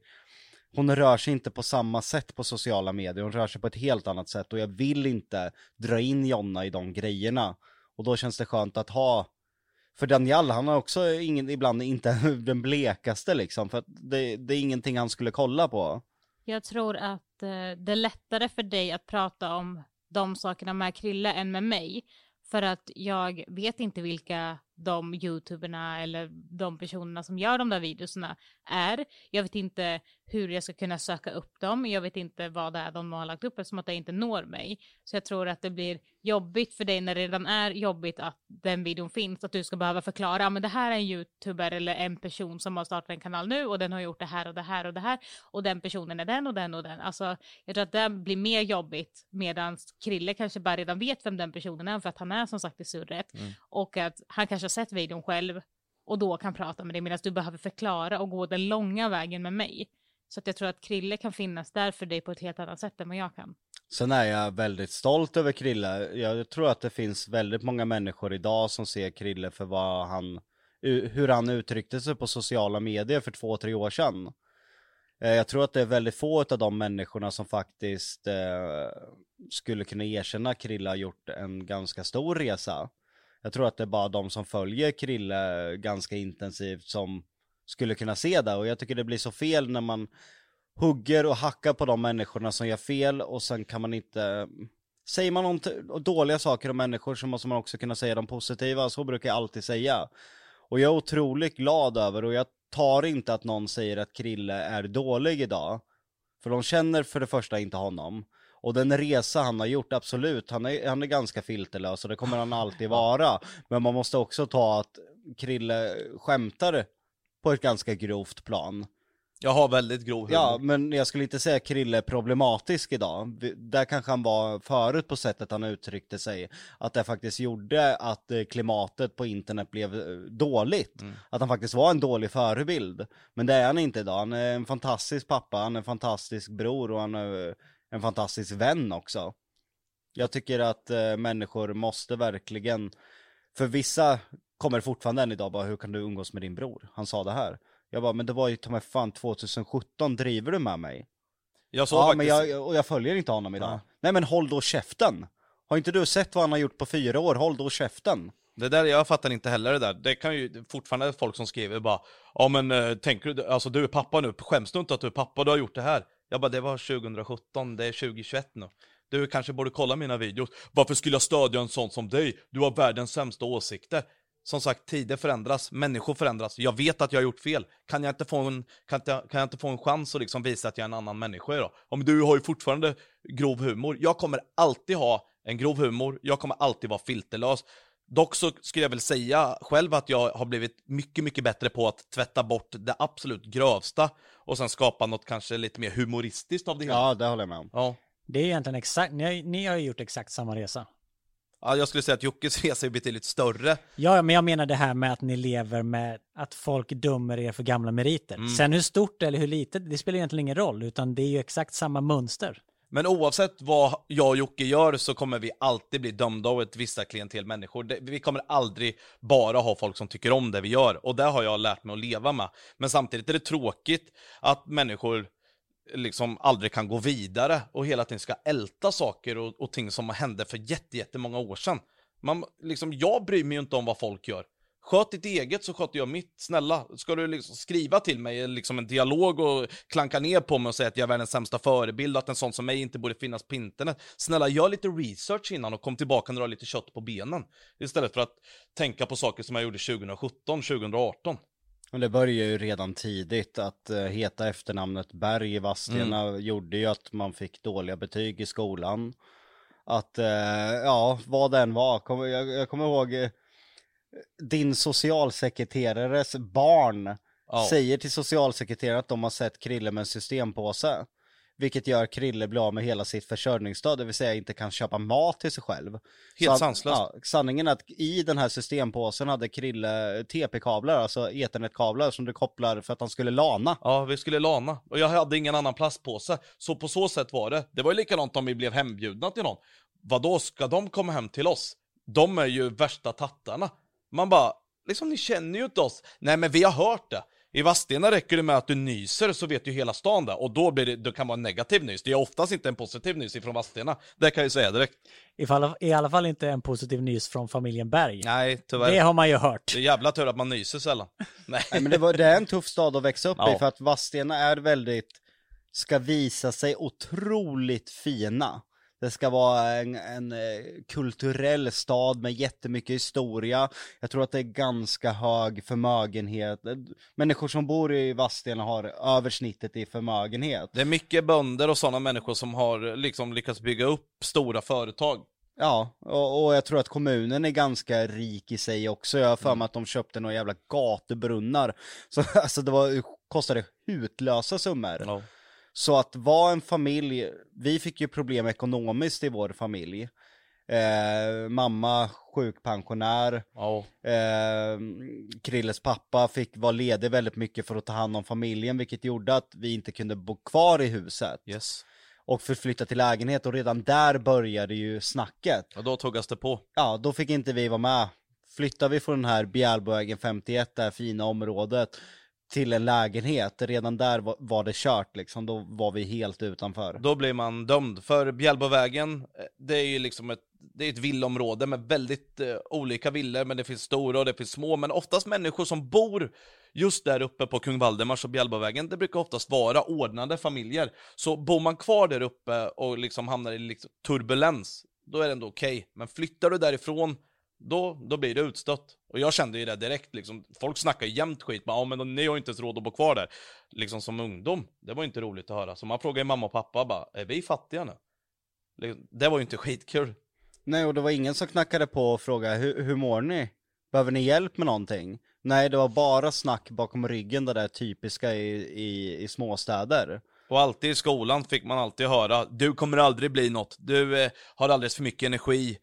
hon rör sig inte på samma sätt på sociala medier, hon rör sig på ett helt annat sätt och jag vill inte dra in Jonna i de grejerna. Och då känns det skönt att ha för Daniel, han har också ingen, ibland inte den blekaste liksom, för att det, det är ingenting han skulle kolla på. Jag tror att eh, det är lättare för dig att prata om de sakerna med Krille än med mig. För att jag vet inte vilka de youtuberna eller de personerna som gör de där videorna är. Jag vet inte hur jag ska kunna söka upp dem. Jag vet inte vad det är de har lagt upp eftersom att det inte når mig. Så jag tror att det blir jobbigt för dig när det redan är jobbigt att den videon finns. Att du ska behöva förklara, "Ja, men det här är en youtuber eller en person som har startat en kanal nu och den har gjort det här och det här och det här. Och den personen är den och den och den. Alltså jag tror att det blir mer jobbigt medan Krille kanske bara redan vet vem den personen är för att han är som sagt i surret. Och att han kanske har sett videon själv och då kan prata med dig medan du behöver förklara och gå den långa vägen med mig. Så att jag tror att Krille kan finnas där för dig på ett helt annat sätt än vad jag kan. Sen är jag väldigt stolt över Krille. Jag tror att det finns väldigt många människor idag som ser Krille för vad han, hur han uttryckte sig på sociala medier för två, tre år sedan. Eh, jag tror att det är väldigt få av de människorna som faktiskt eh, skulle kunna erkänna att Krille har gjort en ganska stor resa. Jag tror att det är bara de som följer Krille ganska intensivt som skulle kunna se det och jag tycker det blir så fel när man hugger och hackar på de människorna som gör fel och sen kan man inte Säger man något dåliga saker om människor så måste man också kunna säga de positiva, så brukar jag alltid säga. Och jag är otroligt glad över, och jag tar inte att någon säger att Krille är dålig idag. För de känner för det första inte honom. Och den resa han har gjort, absolut, han är, han är ganska filterlös och det kommer han alltid vara. Men man måste också ta att Krille skämtar på ett ganska grovt plan. Jag har väldigt grov humor. Ja, men jag skulle inte säga Krille är problematisk idag. Där kanske han var förut på sättet han uttryckte sig. Att det faktiskt gjorde att eh, klimatet på internet blev eh, dåligt. Att han faktiskt var en dålig förebild. Men det är han inte idag. Han är en fantastisk pappa, han är en fantastisk bror och han är eh, en fantastisk vän också. Jag tycker att människor måste verkligen, för vissa kommer fortfarande än idag bara, hur kan du umgås med din bror? Han sa det här. Jag bara, men det var ju ta mig fan 2017, driver du med mig? Jag såg Ja, faktiskt... men jag, och jag följer inte honom idag. Ja. Nej men håll då käften! Har inte du sett vad han har gjort på fyra år? Håll då käften! Det där, jag fattar inte heller det där. Det kan ju fortfarande folk som skriver bara Ja men eh, tänker du, alltså du är pappa nu, skäms du inte att du är pappa, du har gjort det här? Jag bara, det var 2017, det är 2021 nu. Du kanske borde kolla mina videos. Varför skulle jag stödja en sån som dig? Du har världens sämsta åsikter. Som sagt, tider förändras, människor förändras. Jag vet att jag har gjort fel. Kan jag inte få en, kan inte, kan jag inte få en chans att liksom visa att jag är en annan människa då? Om du har ju fortfarande grov humor. Jag kommer alltid ha en grov humor, jag kommer alltid vara filterlös. Dock så skulle jag väl säga själv att jag har blivit mycket, mycket bättre på att tvätta bort det absolut grövsta och sen skapa något kanske lite mer humoristiskt av det hela. Ja, det håller jag med om. Ja. Det är egentligen exakt, ni har, ni har ju gjort exakt samma resa. Ja, jag skulle säga att Jockes resa är betydligt större. Ja, men jag menar det här med att ni lever med att folk dömer er för gamla meriter. Mm. Sen hur stort eller hur litet, det spelar egentligen ingen roll, utan det är ju exakt samma mönster. Men oavsett vad jag och Jocke gör så kommer vi alltid bli dömda av ett vissa klientel människor. Vi kommer aldrig bara ha folk som tycker om det vi gör och det har jag lärt mig att leva med. Men samtidigt är det tråkigt att människor liksom aldrig kan gå vidare och hela tiden ska älta saker och, och ting som hände för jättemånga år sedan. Man, liksom, jag bryr mig ju inte om vad folk gör. Sköt ditt eget så sköter jag mitt. Snälla, ska du liksom skriva till mig liksom en dialog och klanka ner på mig och säga att jag är världens sämsta förebild och att en sån som mig inte borde finnas på internet. Snälla, gör lite research innan och kom tillbaka när du har lite kött på benen. Istället för att tänka på saker som jag gjorde 2017, 2018. Och det börjar ju redan tidigt att uh, heta efternamnet Berg i Vadstena Mm. gjorde ju att man fick dåliga betyg i skolan. Att, uh, ja, vad den var. Jag, kommer ihåg uh, din socialsekreterares barn Ja. säger till socialsekreteraren att de har sett Krille med en systempåse. Vilket gör Krille blir av med hela sitt försörjningsstöd, det vill säga inte kan köpa mat till sig själv. Helt sanslöst. Ja, sanningen är att i den här systempåsen hade Krille TP-kablar, alltså ethernetkablar som du kopplar för att han skulle lana. Ja, vi skulle lana. Och jag hade ingen annan plastpåse. Så på så sätt var det. Det var ju likadant om vi blev hembjudna till någon. Vadå, ska de komma hem till oss? De är ju värsta tattarna. Man bara, liksom ni känner ju inte oss. Nej men vi har hört det. I Vadstena räcker det med att du nyser så vet ju hela stan det. Och då blir det, det kan vara en negativ nys. Det är oftast inte en positiv nys ifrån Vadstena. Det kan jag ju säga direkt. Ifall, I alla fall inte en positiv nys från familjen Berg. Nej, tyvärr. Det har man ju hört. Det är jävla tur att man nyser sällan. Nej. Nej, men det, var, det är en tuff stad att växa upp Ja. i för att Vadstena är väldigt, ska visa sig otroligt fina. Det ska vara en, en eh, kulturell stad med jättemycket historia. Jag tror att det är ganska hög förmögenhet. Människor som bor i Vadstena har översnittet i förmögenhet. Det är mycket bönder och sådana människor som har liksom lyckats bygga upp stora företag. Ja, och, och jag tror att kommunen är ganska rik i sig också. Jag har för mig att de köpte några jävla gatubrunnar. Så alltså det var, kostade hutlösa summor. Ja. Så att vara en familj, vi fick ju problem ekonomiskt i vår familj. Eh, mamma sjukpensionär, Ja. eh, Krilles pappa fick vara ledig väldigt mycket för att ta hand om familjen, vilket gjorde att vi inte kunde bo kvar i huset. Yes. Och förflytta till lägenhet och redan där började ju snacket. Och då tuggas det på. Ja, då fick inte vi vara med. Flyttar vi från den här Bjälbovägen 51, det här fina området, till en lägenhet, redan där var, det kört liksom, då var vi helt utanför. Då blir man dömd. För Bjälbovägen, eh, det är ju liksom ett, det är ett villområde med väldigt eh, olika villor, men det finns stora och det finns små, men oftast människor som bor just där uppe på Kung Valdemars och Bjälbovägen, det brukar oftast vara ordnade familjer. Så bor man kvar där uppe och liksom hamnar i liksom turbulens, då är det ändå okej. Men flyttar du därifrån, då, då blir det utstött. Och jag kände ju det direkt, liksom, folk snackar ju jämt skit, men, ja men ni har ju inte ens råd att bo kvar där. Liksom som ungdom, det var ju inte roligt att höra. Så man frågar ju mamma och pappa bara, är vi fattiga nu? Liksom, Det var ju inte skitkul. Nej, och det var ingen som knackade på och frågade hur, hur mår ni? Behöver ni hjälp med någonting? Nej, det var bara snack bakom ryggen, det där typiska i, i, i småstäder. Och alltid i skolan fick man alltid höra, du kommer aldrig bli något, du eh, har alldeles för mycket energi,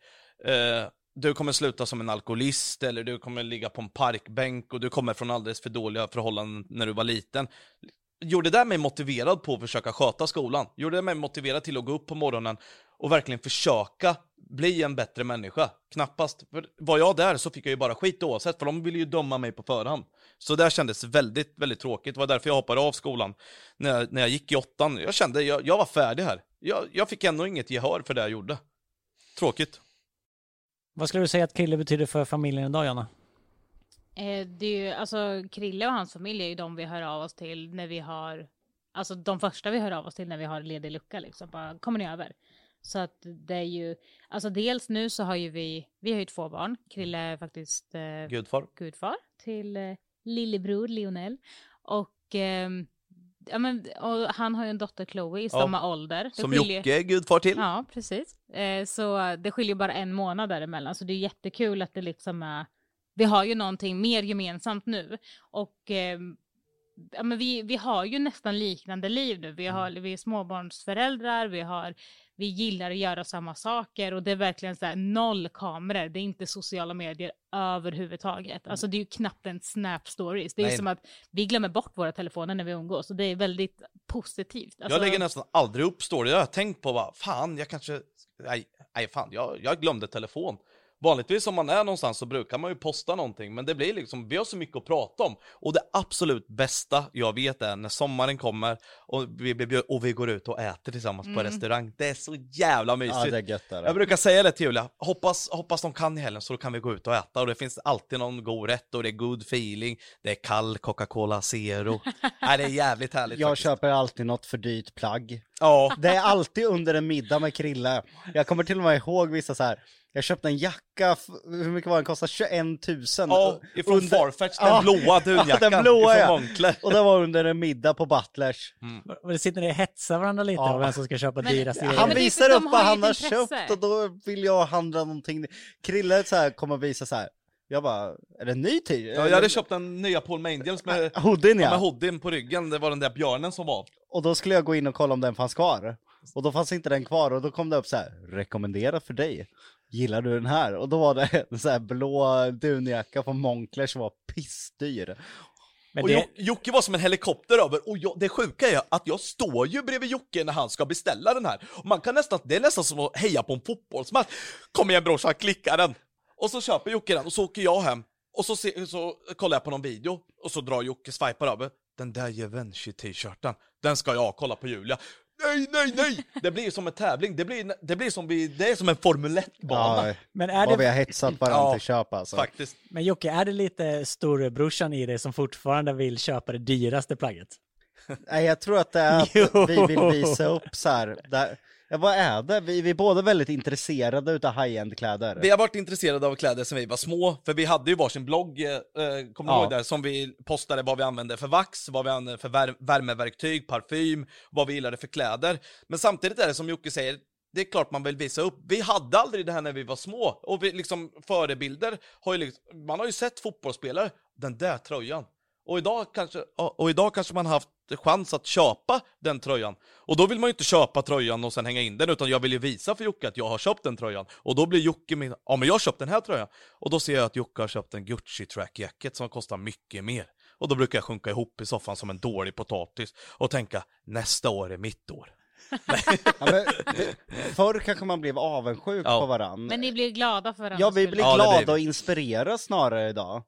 eh, du kommer sluta som en alkoholist, eller du kommer ligga på en parkbänk och du kommer från alldeles för dåliga förhållanden när du var liten. Gjorde det mig motiverad på att försöka sköta skolan. Gjorde det mig motiverad till att gå upp på morgonen och verkligen försöka bli en bättre människa. Knappast. För var jag där så fick jag ju bara skit oavsett, för de ville ju döma mig på förhand. Så det kändes väldigt, väldigt tråkigt. Det var därför jag hoppade av skolan när jag, när jag gick i åttan. Jag kände, jag, jag var färdig här. Jag, jag fick ändå inget gehör för det jag gjorde. Tråkigt. Vad skulle du säga att Krille betyder för familjen idag, Jonna? Eh, det är ju, alltså Krille och hans familj är ju de vi hör av oss till när vi har, alltså de första vi hör av oss till när vi har ledig lucka liksom, bara kommer ni över? Så att det är ju, alltså dels nu så har ju vi, vi har ju två barn, Krille är faktiskt eh, Gudfar. gudfar till eh, lillebror Lionel och, ehm, ja, men, han har ju en dotter Chloe i samma ålder. Det Som skiljer- Jocke är gudfar till. Ja, precis. Eh, så det skiljer bara en månad däremellan, så det är jättekul att det liksom är, vi har ju någonting mer gemensamt nu. Och eh, ja, men vi, vi har ju nästan liknande liv nu. Vi, har, vi är småbarnsföräldrar, vi, har, vi gillar att göra samma saker och det är verkligen så här noll kameror, det är inte sociala medier överhuvudtaget. Alltså det är ju knappt en snap stories. Det är Nej. som att vi glömmer bort våra telefoner när vi umgås och det är väldigt positivt. Alltså, Jag lägger nästan aldrig upp story. Jag har tänkt på vad fan, jag kanske, nej, nej fan, jag, jag glömde telefon. Vanligtvis om man är någonstans så brukar man ju posta någonting, men det blir liksom, vi har så mycket att prata om. Och det absolut bästa jag vet är när sommaren kommer och vi, och vi går ut och äter tillsammans på restaurang. Det är så jävla mysigt. Ja, det är gött. Jag brukar säga det till Julia, hoppas, hoppas de kan i helgen så då kan vi gå ut och äta och det finns alltid någon god rätt och det är good feeling, det är kall Coca-Cola Zero. Nej, det är jävligt härligt Jag faktiskt. köper alltid något för dyrt plagg. Ja, Det är alltid under en middag med Krille. Jag kommer till och med ihåg vissa så här. Jag köpte en jacka, hur mycket var den? Kostade 21 000. ja ifrån Under- Farfetch, den Ja. blåa dunjackan den blåa, ja. Och det var under en middag på Butlers. Och det sitter ni och hetsar varandra lite Ja. om vem som ska köpa Men- dyrast Ja, Han visar upp vad han har intresse. köpt och då vill jag handla någonting. Krille så här kommer visa så här. Jag bara, är det en ny t-shirt? Ja, jag hade köpt den nya Paul Angels med, Hoodien ja. med ja. på ryggen, det var den där björnen som var. Och då skulle jag gå in och kolla om den fanns kvar. Och då fanns inte den kvar och då kom det upp så här, rekommenderat för dig. Gillar du den här? Och då var det en så här blå dunjacka från Moncler som var pissdyr. Men Och det, Jo- Jocke var som en helikopter över, och jag, det sjuka är att jag står ju bredvid Jocke när han ska beställa den här. Och man kan nästan, det är nästan som att heja på en fotbollsmatch. Kom igen brorsan, klicka den! Och så köper Jocke den, och så åker jag hem. Och så, se, så kollar jag på någon video, och så drar Jocke, swipar över. Den där Givenchy t-shirten, den ska jag kolla på Julia. Nej, nej, nej! Det blir som en tävling, det blir, det blir som, vi, det är som en Formel 1-bana. Ja, men, är vad vi det, har hetsat varandra Ja, till köp alltså. Faktiskt. men Jocke, är det lite storebrorsan i dig som fortfarande vill köpa det dyraste plagget? Nej, jag tror att det är att vi vill visa upp så här. Där, ja, vad är det? Vi, vi är båda väldigt intresserade utav high-end kläder. Vi har varit intresserade av kläder sedan vi var små, för vi hade ju varsin blogg, eh, kommer du Ja. ihåg där, som vi postade vad vi använde för vax, vad vi använde för vär- värmeverktyg, parfym, vad vi gillade för kläder. Men samtidigt är det som Jocke säger, det är klart man vill visa upp. Vi hade aldrig det här när vi var små, och vi, liksom förebilder har ju liksom, man har ju sett fotbollsspelare, den där tröjan. Och idag kanske, ja, och idag kanske man har haft chans att köpa den tröjan. Och då vill man ju inte köpa tröjan och sen hänga in den, utan jag vill ju visa för Jocke att jag har köpt den tröjan. Och då blir Jocke min, ja men jag har köpt den här tröjan. Och då ser jag att Jocke har köpt en Gucci track jacket som kostar mycket mer. Och då brukar jag sjunka ihop i soffan som en dålig potatis och tänka, nästa år är mitt år. Ja, men, förr kanske man blev avundsjuk Ja. på varann. Men ni blir glada för varandra. Ja, vi blir Ja, det blir glada vi. och inspireras snarare idag.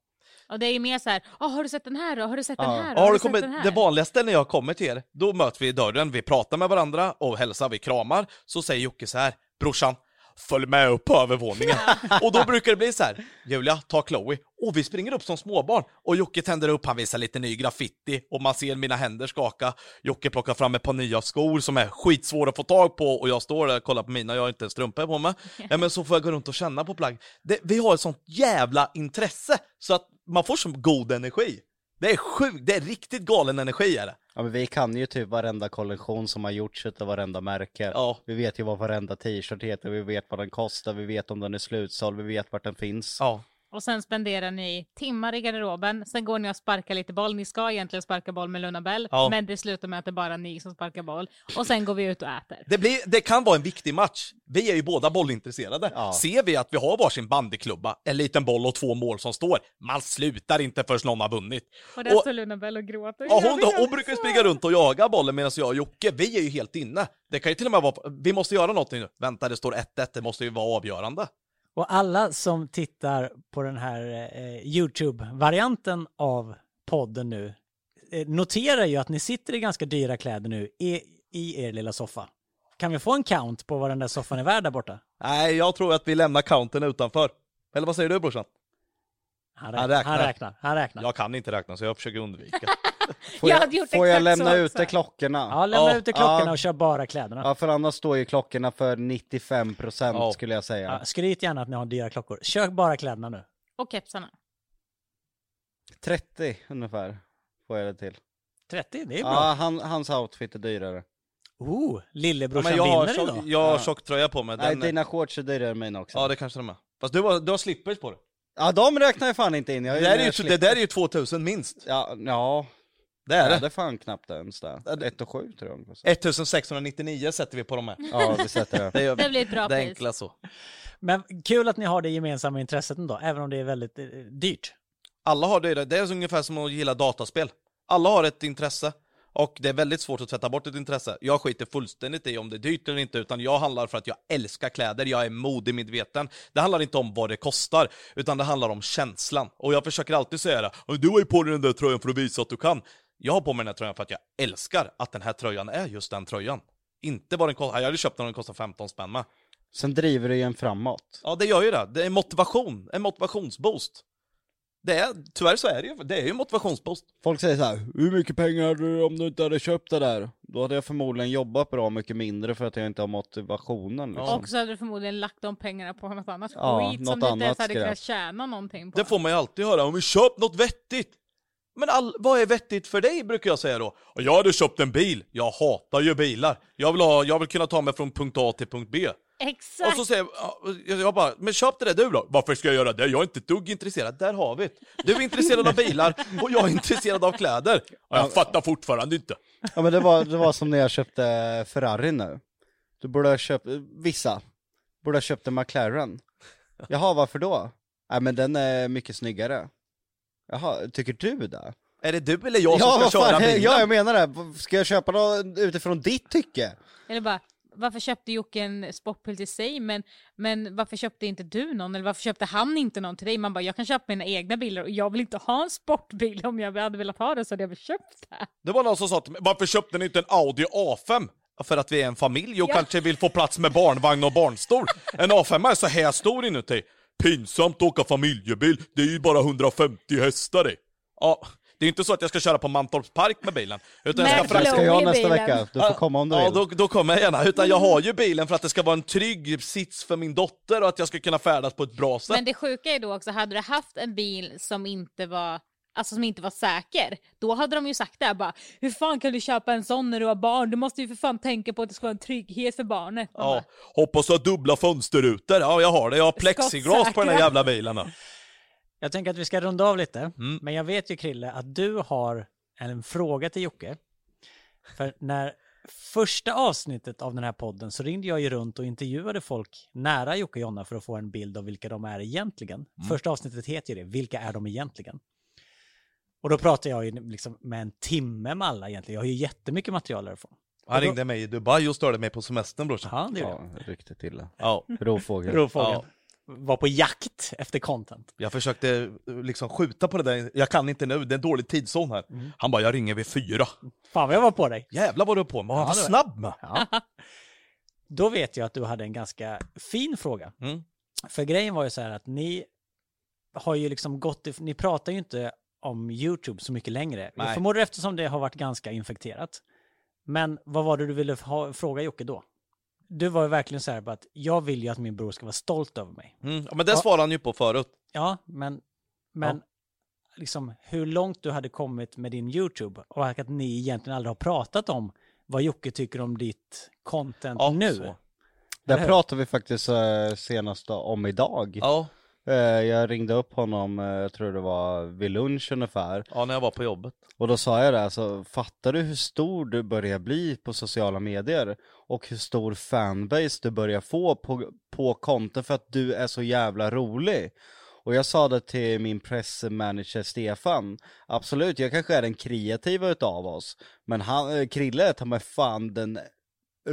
Och det är ju mer så här, "Åh, har du sett den här då? Har du sett Ja. den här? Ja, Har det, du här? det vanligaste när jag kommer till er, då möts vi i dörren, vi pratar med varandra och hälsar, vi kramar. Så säger Jocke så här, brorsan, följ med upp på övervåningen. och då brukar det bli så här, Julia, ta Chloe. Och vi springer upp som småbarn. Och Jocke tänder upp, han visar lite ny graffiti och man ser mina händer skaka. Jocke plockar fram ett par nya skor som är skitsvåra att få tag på och jag står där och kollar på mina, jag har inte en strumpa på mig. Ja, men så får jag gå runt och känna på plagg. Det, vi har ett sånt jävla intresse så att man får så god energi. Det är sjukt, det är riktigt galen energi är det. Ja, men vi kan ju typ varenda kollektion som har gjorts utav varenda märke. Ja. Vi vet ju vad varenda t-shirt heter, vi vet vad den kostar, vi vet om den är slutsåld, vi vet vart den finns. Ja. Och sen spenderar ni timmar i garderoben, sen går ni och sparkar lite boll. Ni ska egentligen sparka boll med Luna Bell, Ja. men det slutar med att det är bara ni som sparkar boll. Och sen går vi ut och äter. Det, blir, det kan vara en viktig match. Vi är ju båda bollintresserade. Ja. Ser vi att vi har varsin bandyklubba, en liten boll och två mål som står, man slutar inte förrän någon har vunnit. Och där Och- står Luna Bell och gråter. Ja, hon, vill hon brukar springa runt och jaga bollen medan jag och Jocke, vi är ju helt inne. Det kan ju till och med vara, vi måste göra någonting nu. Vänta, det står 1-1, det måste ju vara avgörande. Och alla som tittar på den här eh, YouTube-varianten av podden nu eh, noterar ju att ni sitter i ganska dyra kläder nu i, i er lilla soffa. Kan vi få en count på vad den där soffan är värd där borta? Nej, jag tror att vi lämnar counten utanför. Eller vad säger du brorsan? Han, Han räknar. räknar. Han räknar. Han räknar. Jag kan inte räkna så jag försöker undvika. Får Jag jag, får jag lämna ute klockorna? Ja, lämna Ja, ut klockorna ja. och kör bara kläderna. Ja, för annars står ju klockorna för 95% Ja. skulle jag säga. Ja, skryt gärna att ni har dyra klockor. Kör bara kläderna nu. Och kepsarna. 30 ungefär får jag det till. 30, det är bra. Ja, han, hans outfit är dyrare. Oh, Ja, lillebrorsan men jag har, vinner tjock, idag. jag har Ja. tjocktröja på mig. Nej, Den, dina shorts är dyrare än mina också. ja, det kanske de är. Fast du har, du har slippers på dig. Ja, de räknar jag fan inte in. Jag Det där, är ju, jag det där är ju 2000 minst. Ja, ja. Det är ja, det. det är fan knappt ens det. Ja, det- 1 och 7 tror jag. de kostar. 1699 sätter vi på de här. Ja, vi sätter det. Det, är, Det blir ett bra det är pris. enkla så. Men kul att ni har det gemensamma intresset ändå, även om det är väldigt eh, dyrt. Alla har det, det är ungefär som att gilla dataspel. Alla har ett intresse. Och det är väldigt svårt att tvätta bort ett intresse. Jag skiter fullständigt i om det är dyrt eller inte, utan jag handlar för att jag älskar kläder, jag är modemedveten. Det handlar inte om vad det kostar, utan det handlar om känslan. Och jag försöker alltid säga det, "Ja, du har ju på dig den där tröjan för att visa att du kan. Jag har på mig den här tröjan för att jag älskar att den här tröjan är just den tröjan. Inte vad den kostar, jag hade köpt den om den kostar 15 spänn med. Sen driver det ju en framåt. Ja, det gör ju det. Det är motivation, en motivationsboost. Det är, tyvärr så är det ju, det är ju en motivationsboost. Folk säger så här, hur mycket pengar hade du om du inte hade köpt det där? Då hade jag förmodligen jobbat bra mycket mindre för att jag inte har motivationen liksom. Och så hade du förmodligen lagt de pengarna på något annat Ja, skit något som du inte ens annat hade skräp. kunnat tjäna någonting på. Det får man ju alltid höra, om vi köp något vettigt. Men all, vad är vettigt för dig brukar jag säga då? "Och Jag hade köpt en bil, jag hatar ju bilar. Jag vill, ha, jag vill kunna ta mig från punkt A till punkt B. Exakt! Och så säger jag, jag, bara, men köp det där du då. Varför ska jag göra det? Jag är inte dugg intresserad. Där har vi det. Du är intresserad av bilar och jag är intresserad av kläder. Ja, jag fattar fortfarande inte. Ja men det var, det var som när jag köpte Ferrari nu. Du borde ha köpt, vissa, borde ha köpt en McLaren. Jaha, varför då? Nej men den är mycket snyggare. Jaha, tycker du det? Är det du eller jag som ja, ska vad köra fan, bilen? ja, jag menar det. Ska jag köpa något utifrån ditt tycke? Eller bara, varför köpte Jocke en sportbil till sig, men, men varför köpte inte du någon? Eller varför köpte han inte någon till dig? Man bara, jag kan köpa mina egna bilar och jag vill inte ha en sportbil. Om jag hade velat ha det så hade jag väl köpt det. Det var någon som sa till mig, varför köpte ni inte en Audi A5? Ja, För att vi är en familj och Ja. kanske vill få plats med barnvagn och barnstol. En A5 är så här stor inuti. Pinsamt att åka familjebil, det är ju bara 150 hästar det. Ja, det är inte så att jag ska köra på Mantorps park med bilen. Utan jag ska frakta... Ska jag nästa bilen. vecka? Du får komma om du Ja, vill. då, då kommer jag gärna. Utan jag har ju bilen för att det ska vara en trygg sits för min dotter och att jag ska kunna färdas på ett bra sätt. Men det sjuka är då också, hade du haft en bil som inte var Alltså som inte var säker, då hade de ju sagt det här bara Hur fan kan du köpa en sån när du har barn? Du måste ju för fan tänka på att det ska vara en trygghet för barnet. Man Ja, bara, hoppas du har dubbla fönsterrutor. Ja, jag har det. Jag har plexiglas på den här Skottsäkra. jävla bilen. då. Jag tänker att vi ska runda av lite, Mm. men jag vet ju Krille att du har en fråga till Jocke. För när första avsnittet av den här podden så ringde jag ju runt och intervjuade folk nära Jocke och Jonna för att få en bild av vilka de är egentligen. Första avsnittet heter ju det, Vilka är de egentligen? Och då pratade jag ju liksom med en timme med alla egentligen. Jag har ju jättemycket material därifrån. Han ringde mig i Dubai och störde mig på semestern brorsan. Ja, det gjorde. Ja, riktigt illa. Ja. Rovfågel. Rovfågeln. Var på jakt efter content. Jag försökte eh, liksom skjuta på det där, jag kan inte nu, det är en dålig tidszon här. Han bara, jag ringer vid fyra. Fan vad jag var på dig. Jävlar vad du är på med, han var var- snabb med. Ja. Då vet jag att du hade en ganska fin fråga. Mm. För grejen var ju så här att ni har ju liksom gått, ni pratar ju inte om YouTube så mycket längre. Nej. Jag förmodar eftersom det har varit ganska infekterat. Men vad var det du ville ha, fråga Jocke då? Du var ju verkligen så här på att jag vill ju att min bror ska vara stolt över mig. Mm. Ja, men det Ja. svarade han ju på förut. Ja, men, men liksom hur långt du hade kommit med din YouTube och att ni egentligen aldrig har pratat om vad Jocke tycker om ditt content Ja, nu. så. Hur? pratade vi faktiskt eh, senast om idag. Ja. Eh, Jag ringde upp honom, eh, jag tror det var vid lunch ungefär. Ja, när jag var på jobbet. Och då sa jag det, alltså, fattar du hur stor du börjar bli på sociala medier? Och hur stor fanbase du börjar få på, på konton för att du är så jävla rolig? Och jag sa det till min pressmanager Stefan, absolut, jag kanske är den kreativa utav oss, men han, eh, Krille är ta mig fan den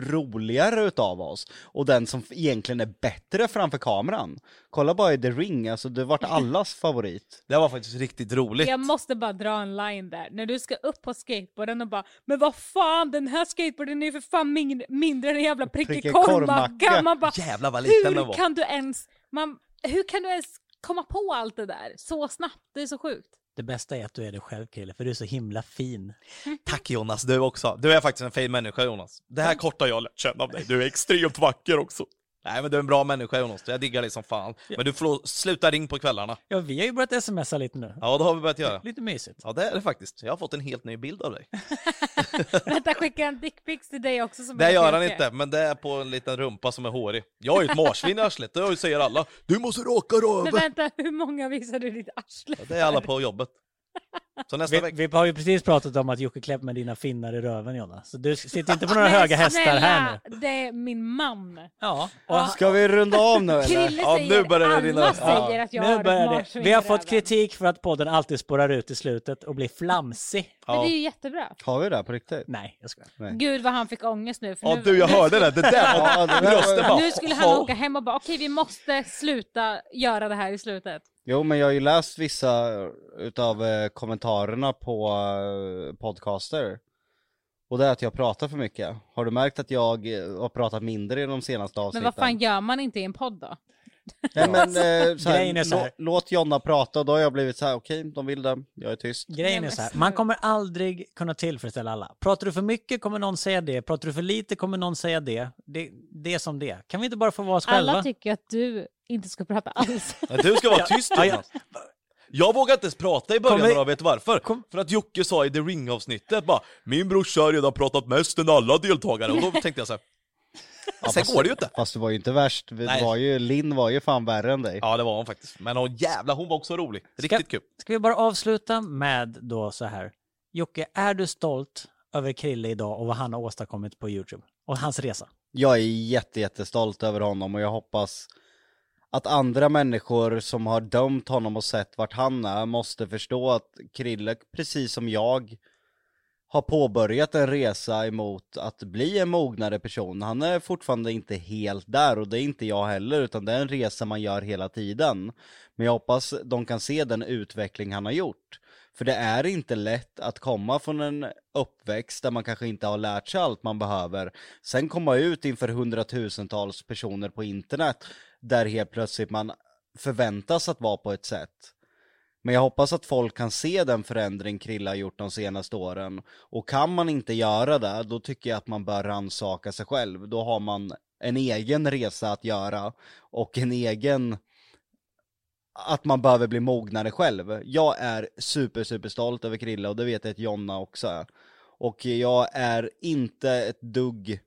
roligare utav oss och den som egentligen är bättre framför kameran. Kolla bara i The Ring, alltså det vart allas favorit. Det var faktiskt riktigt roligt. Jag måste bara dra en line där. När du ska upp på skateboarden och bara Men vad fan den här skateboarden är ju för fan min, mindre än en jävla prickig korvmacka. Man bara Jävlar vad liten den Hur var. kan du ens man, Hur kan du ens komma på allt det där så snabbt? Det är så sjukt. Det bästa är att du är dig själv Krille, för du är så himla fin. Tack Jonas, du också. Du är faktiskt en fin människa Jonas. Det här korta jag lärt känna av dig. Du är extremt vacker också. Nej men du är en bra människa Jonas, jag diggar dig som fan. Men du får sluta ring på kvällarna. Ja, vi har ju börjat smsa lite nu. Ja, det har vi börjat göra. Lite mysigt. Ja, det är det faktiskt. Jag har fått en helt ny bild av dig. Vänta, skickar han dickpics till dig också? Som Det är gör han inte, men det är på en liten rumpa som är hårig. Jag har ju ett marsvin i arslet, det säger alla. Du måste raka Men röven! vänta, hur många visar du ditt arsle Det är alla på jobbet. Så nästa Vi, vi har ju precis pratat om att Jocke Klepp med dina finnar i röven Jonna. Så du sitter inte på några höga hästar här nu. det är min man. Ja, och Ska vi runda av nu eller? Ja, säger, nu börjar det rinna säger att jag nu har börjar det. Vi har fått kritik för att podden alltid spårar ut i slutet och blir flamsig. Men det är Ja. ju jättebra. Har vi det på riktigt? Nej, jag skojar. Nej. Gud vad han fick ångest nu. För Ja nu, du, jag hörde det. Det där var... Ja, det var... bara... nu skulle han åka hem och bara okej vi måste sluta göra det här i slutet. Jo men jag har ju läst vissa utav eh, kommentarerna på eh, podcaster. Och det är att jag pratar för mycket. Har du märkt att jag eh, har pratat mindre i de senaste Men avsnitten? vad fan gör man inte i en podd då? Nej men eh, så här, Grejen är så här. lå- låt Jonna prata och då har jag blivit så här: okej de vill det, jag är tyst. Grejen är men så här, man kommer aldrig kunna tillfredsställa alla. Pratar du för mycket kommer någon säga det, pratar du för lite kommer någon säga det. Det, det är som det. Kan vi inte bara få vara oss själva? Alla tycker att du inte ska prata alls. Du ska vara tyst Ja, ja. Jag vågar inte ens prata i början Kommer- och vet varför. Kom- För att Jocke sa i The Ring-avsnittet bara Min brorsa har redan pratat mest än alla deltagare och då tänkte jag så här. Ja, Sen fast- går det ju inte. Fast det var ju inte värst, det var ju, Linn var ju fan värre än dig. Ja det var hon faktiskt. Men hon jävla hon var också rolig. Riktigt kul. Ska vi bara avsluta med då så här. Jocke, är du stolt över Krille idag och vad han har åstadkommit på Youtube? Och hans resa? Jag är jätte, jättestolt över honom och jag hoppas att andra människor som har dömt honom och sett vart han är måste förstå att Krille, precis som jag, har påbörjat en resa emot att bli en mognare person. Han är fortfarande inte helt där och det är inte jag heller utan det är en resa man gör hela tiden. Men jag hoppas de kan se den utveckling han har gjort. För det är inte lätt att komma från en uppväxt där man kanske inte har lärt sig allt man behöver. Sen komma ut inför hundratusentals personer på internet där helt plötsligt man förväntas att vara på ett sätt. Men jag hoppas att folk kan se den förändring Krilla har gjort de senaste åren. Och kan man inte göra det, då tycker jag att man bör rannsaka sig själv. Då har man en egen resa att göra och en egen att man behöver bli mognare själv. Jag är super, super stolt över Krilla och det vet jag att Jonna också är. Och jag är inte ett dugg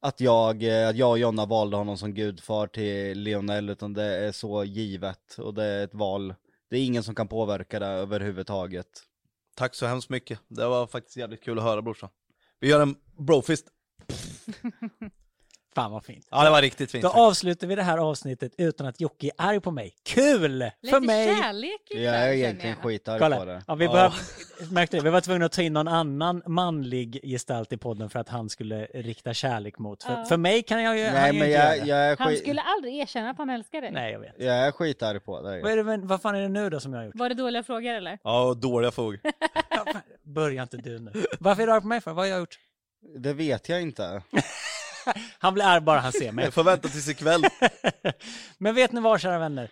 att jag, eh, att jag och Jonna valde honom som gudfar till Lionel utan det är så givet och det är ett val. Det är ingen som kan påverka det överhuvudtaget. Tack så hemskt mycket. Det var faktiskt jävligt kul att höra brorsan. Vi gör en brofist. Fan vad fint. Ja det var riktigt fint. Då avslutar vi det här avsnittet utan att Jocke är arg på mig. Kul! Lite för mig! kärlek i Jag är egentligen jag. skitarg på det. ja, vi, Ja. behöv, märkte det, vi var tvungna att ta in någon annan manlig gestalt i podden för att han skulle rikta kärlek mot. För, Ja. för mig kan jag ju, han Nej ju men inte göra jag, det. jag, är Han skulle aldrig erkänna att han älskar dig. Nej, jag vet. jag är skitarg på det. Vad, är det, men, vad fan är det nu då som jag har gjort? Var det dåliga frågor eller? Ja, dåliga frågor. Börja inte du nu. Varför är du arg på mig för? Vad har jag gjort? Det vet jag inte. Han blir arg bara han ser mig. Jag får vänta tills ikväll. Men vet ni vad, kära vänner?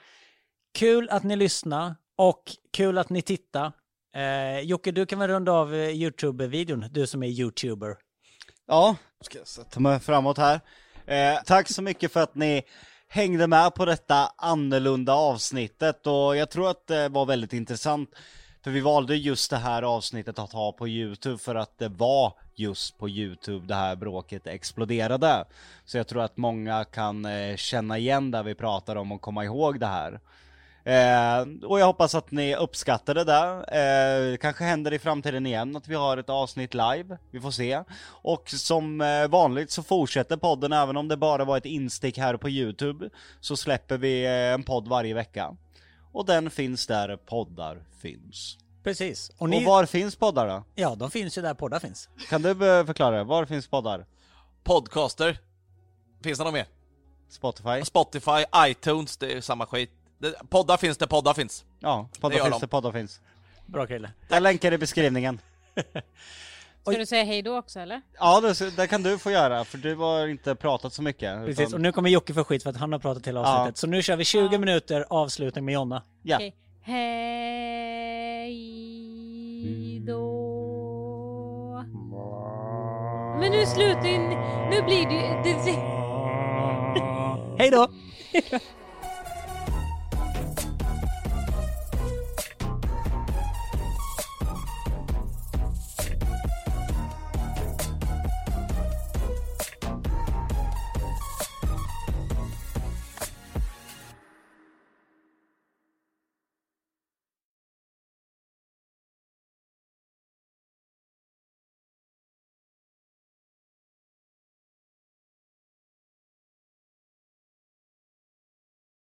Kul att ni lyssnar och kul att ni tittar. Eh, Jocke, du kan väl runda av eh, YouTube-videon, du som är YouTuber. Ja, ska jag sätta mig framåt här. Eh, tack så mycket för att ni hängde med på detta annorlunda avsnittet och jag tror att det var väldigt intressant. För vi valde just det här avsnittet att ha på Youtube för att det var just på Youtube det här bråket exploderade. Så jag tror att många kan eh, känna igen det vi pratar om och komma ihåg det här. Eh, och jag hoppas att ni uppskattade det. Eh, kanske händer i framtiden igen att vi har ett avsnitt live. Vi får se. Och som eh, vanligt så fortsätter podden även om det bara var ett instick här på Youtube. Så släpper vi eh, en podd varje vecka. Och den finns där poddar finns. Precis. Och, Och, ni, var finns poddar då? Ja, de finns ju där poddar finns. Kan du eh, förklara? Var finns poddar? Podcaster. Finns det något mer? Spotify? Spotify, iTunes, det är samma skit. Det, poddar finns det, poddar finns. Ja, Det poddar gör finns de. det, poddar finns. Bra kille. Jag länkar i beskrivningen. Ska du säga hej då också eller? Ja, det, det kan du få göra, för du har inte pratat så mycket. Precis, utan- och nu kommer Jocke få skit för att han har pratat hela Ja. avsnittet. Så nu kör vi 20 Ja. minuter avslutning med Jonna. Ja. Okej. Hej då. Men nu slutar ju... Nu blir det ju... Det, Hej då!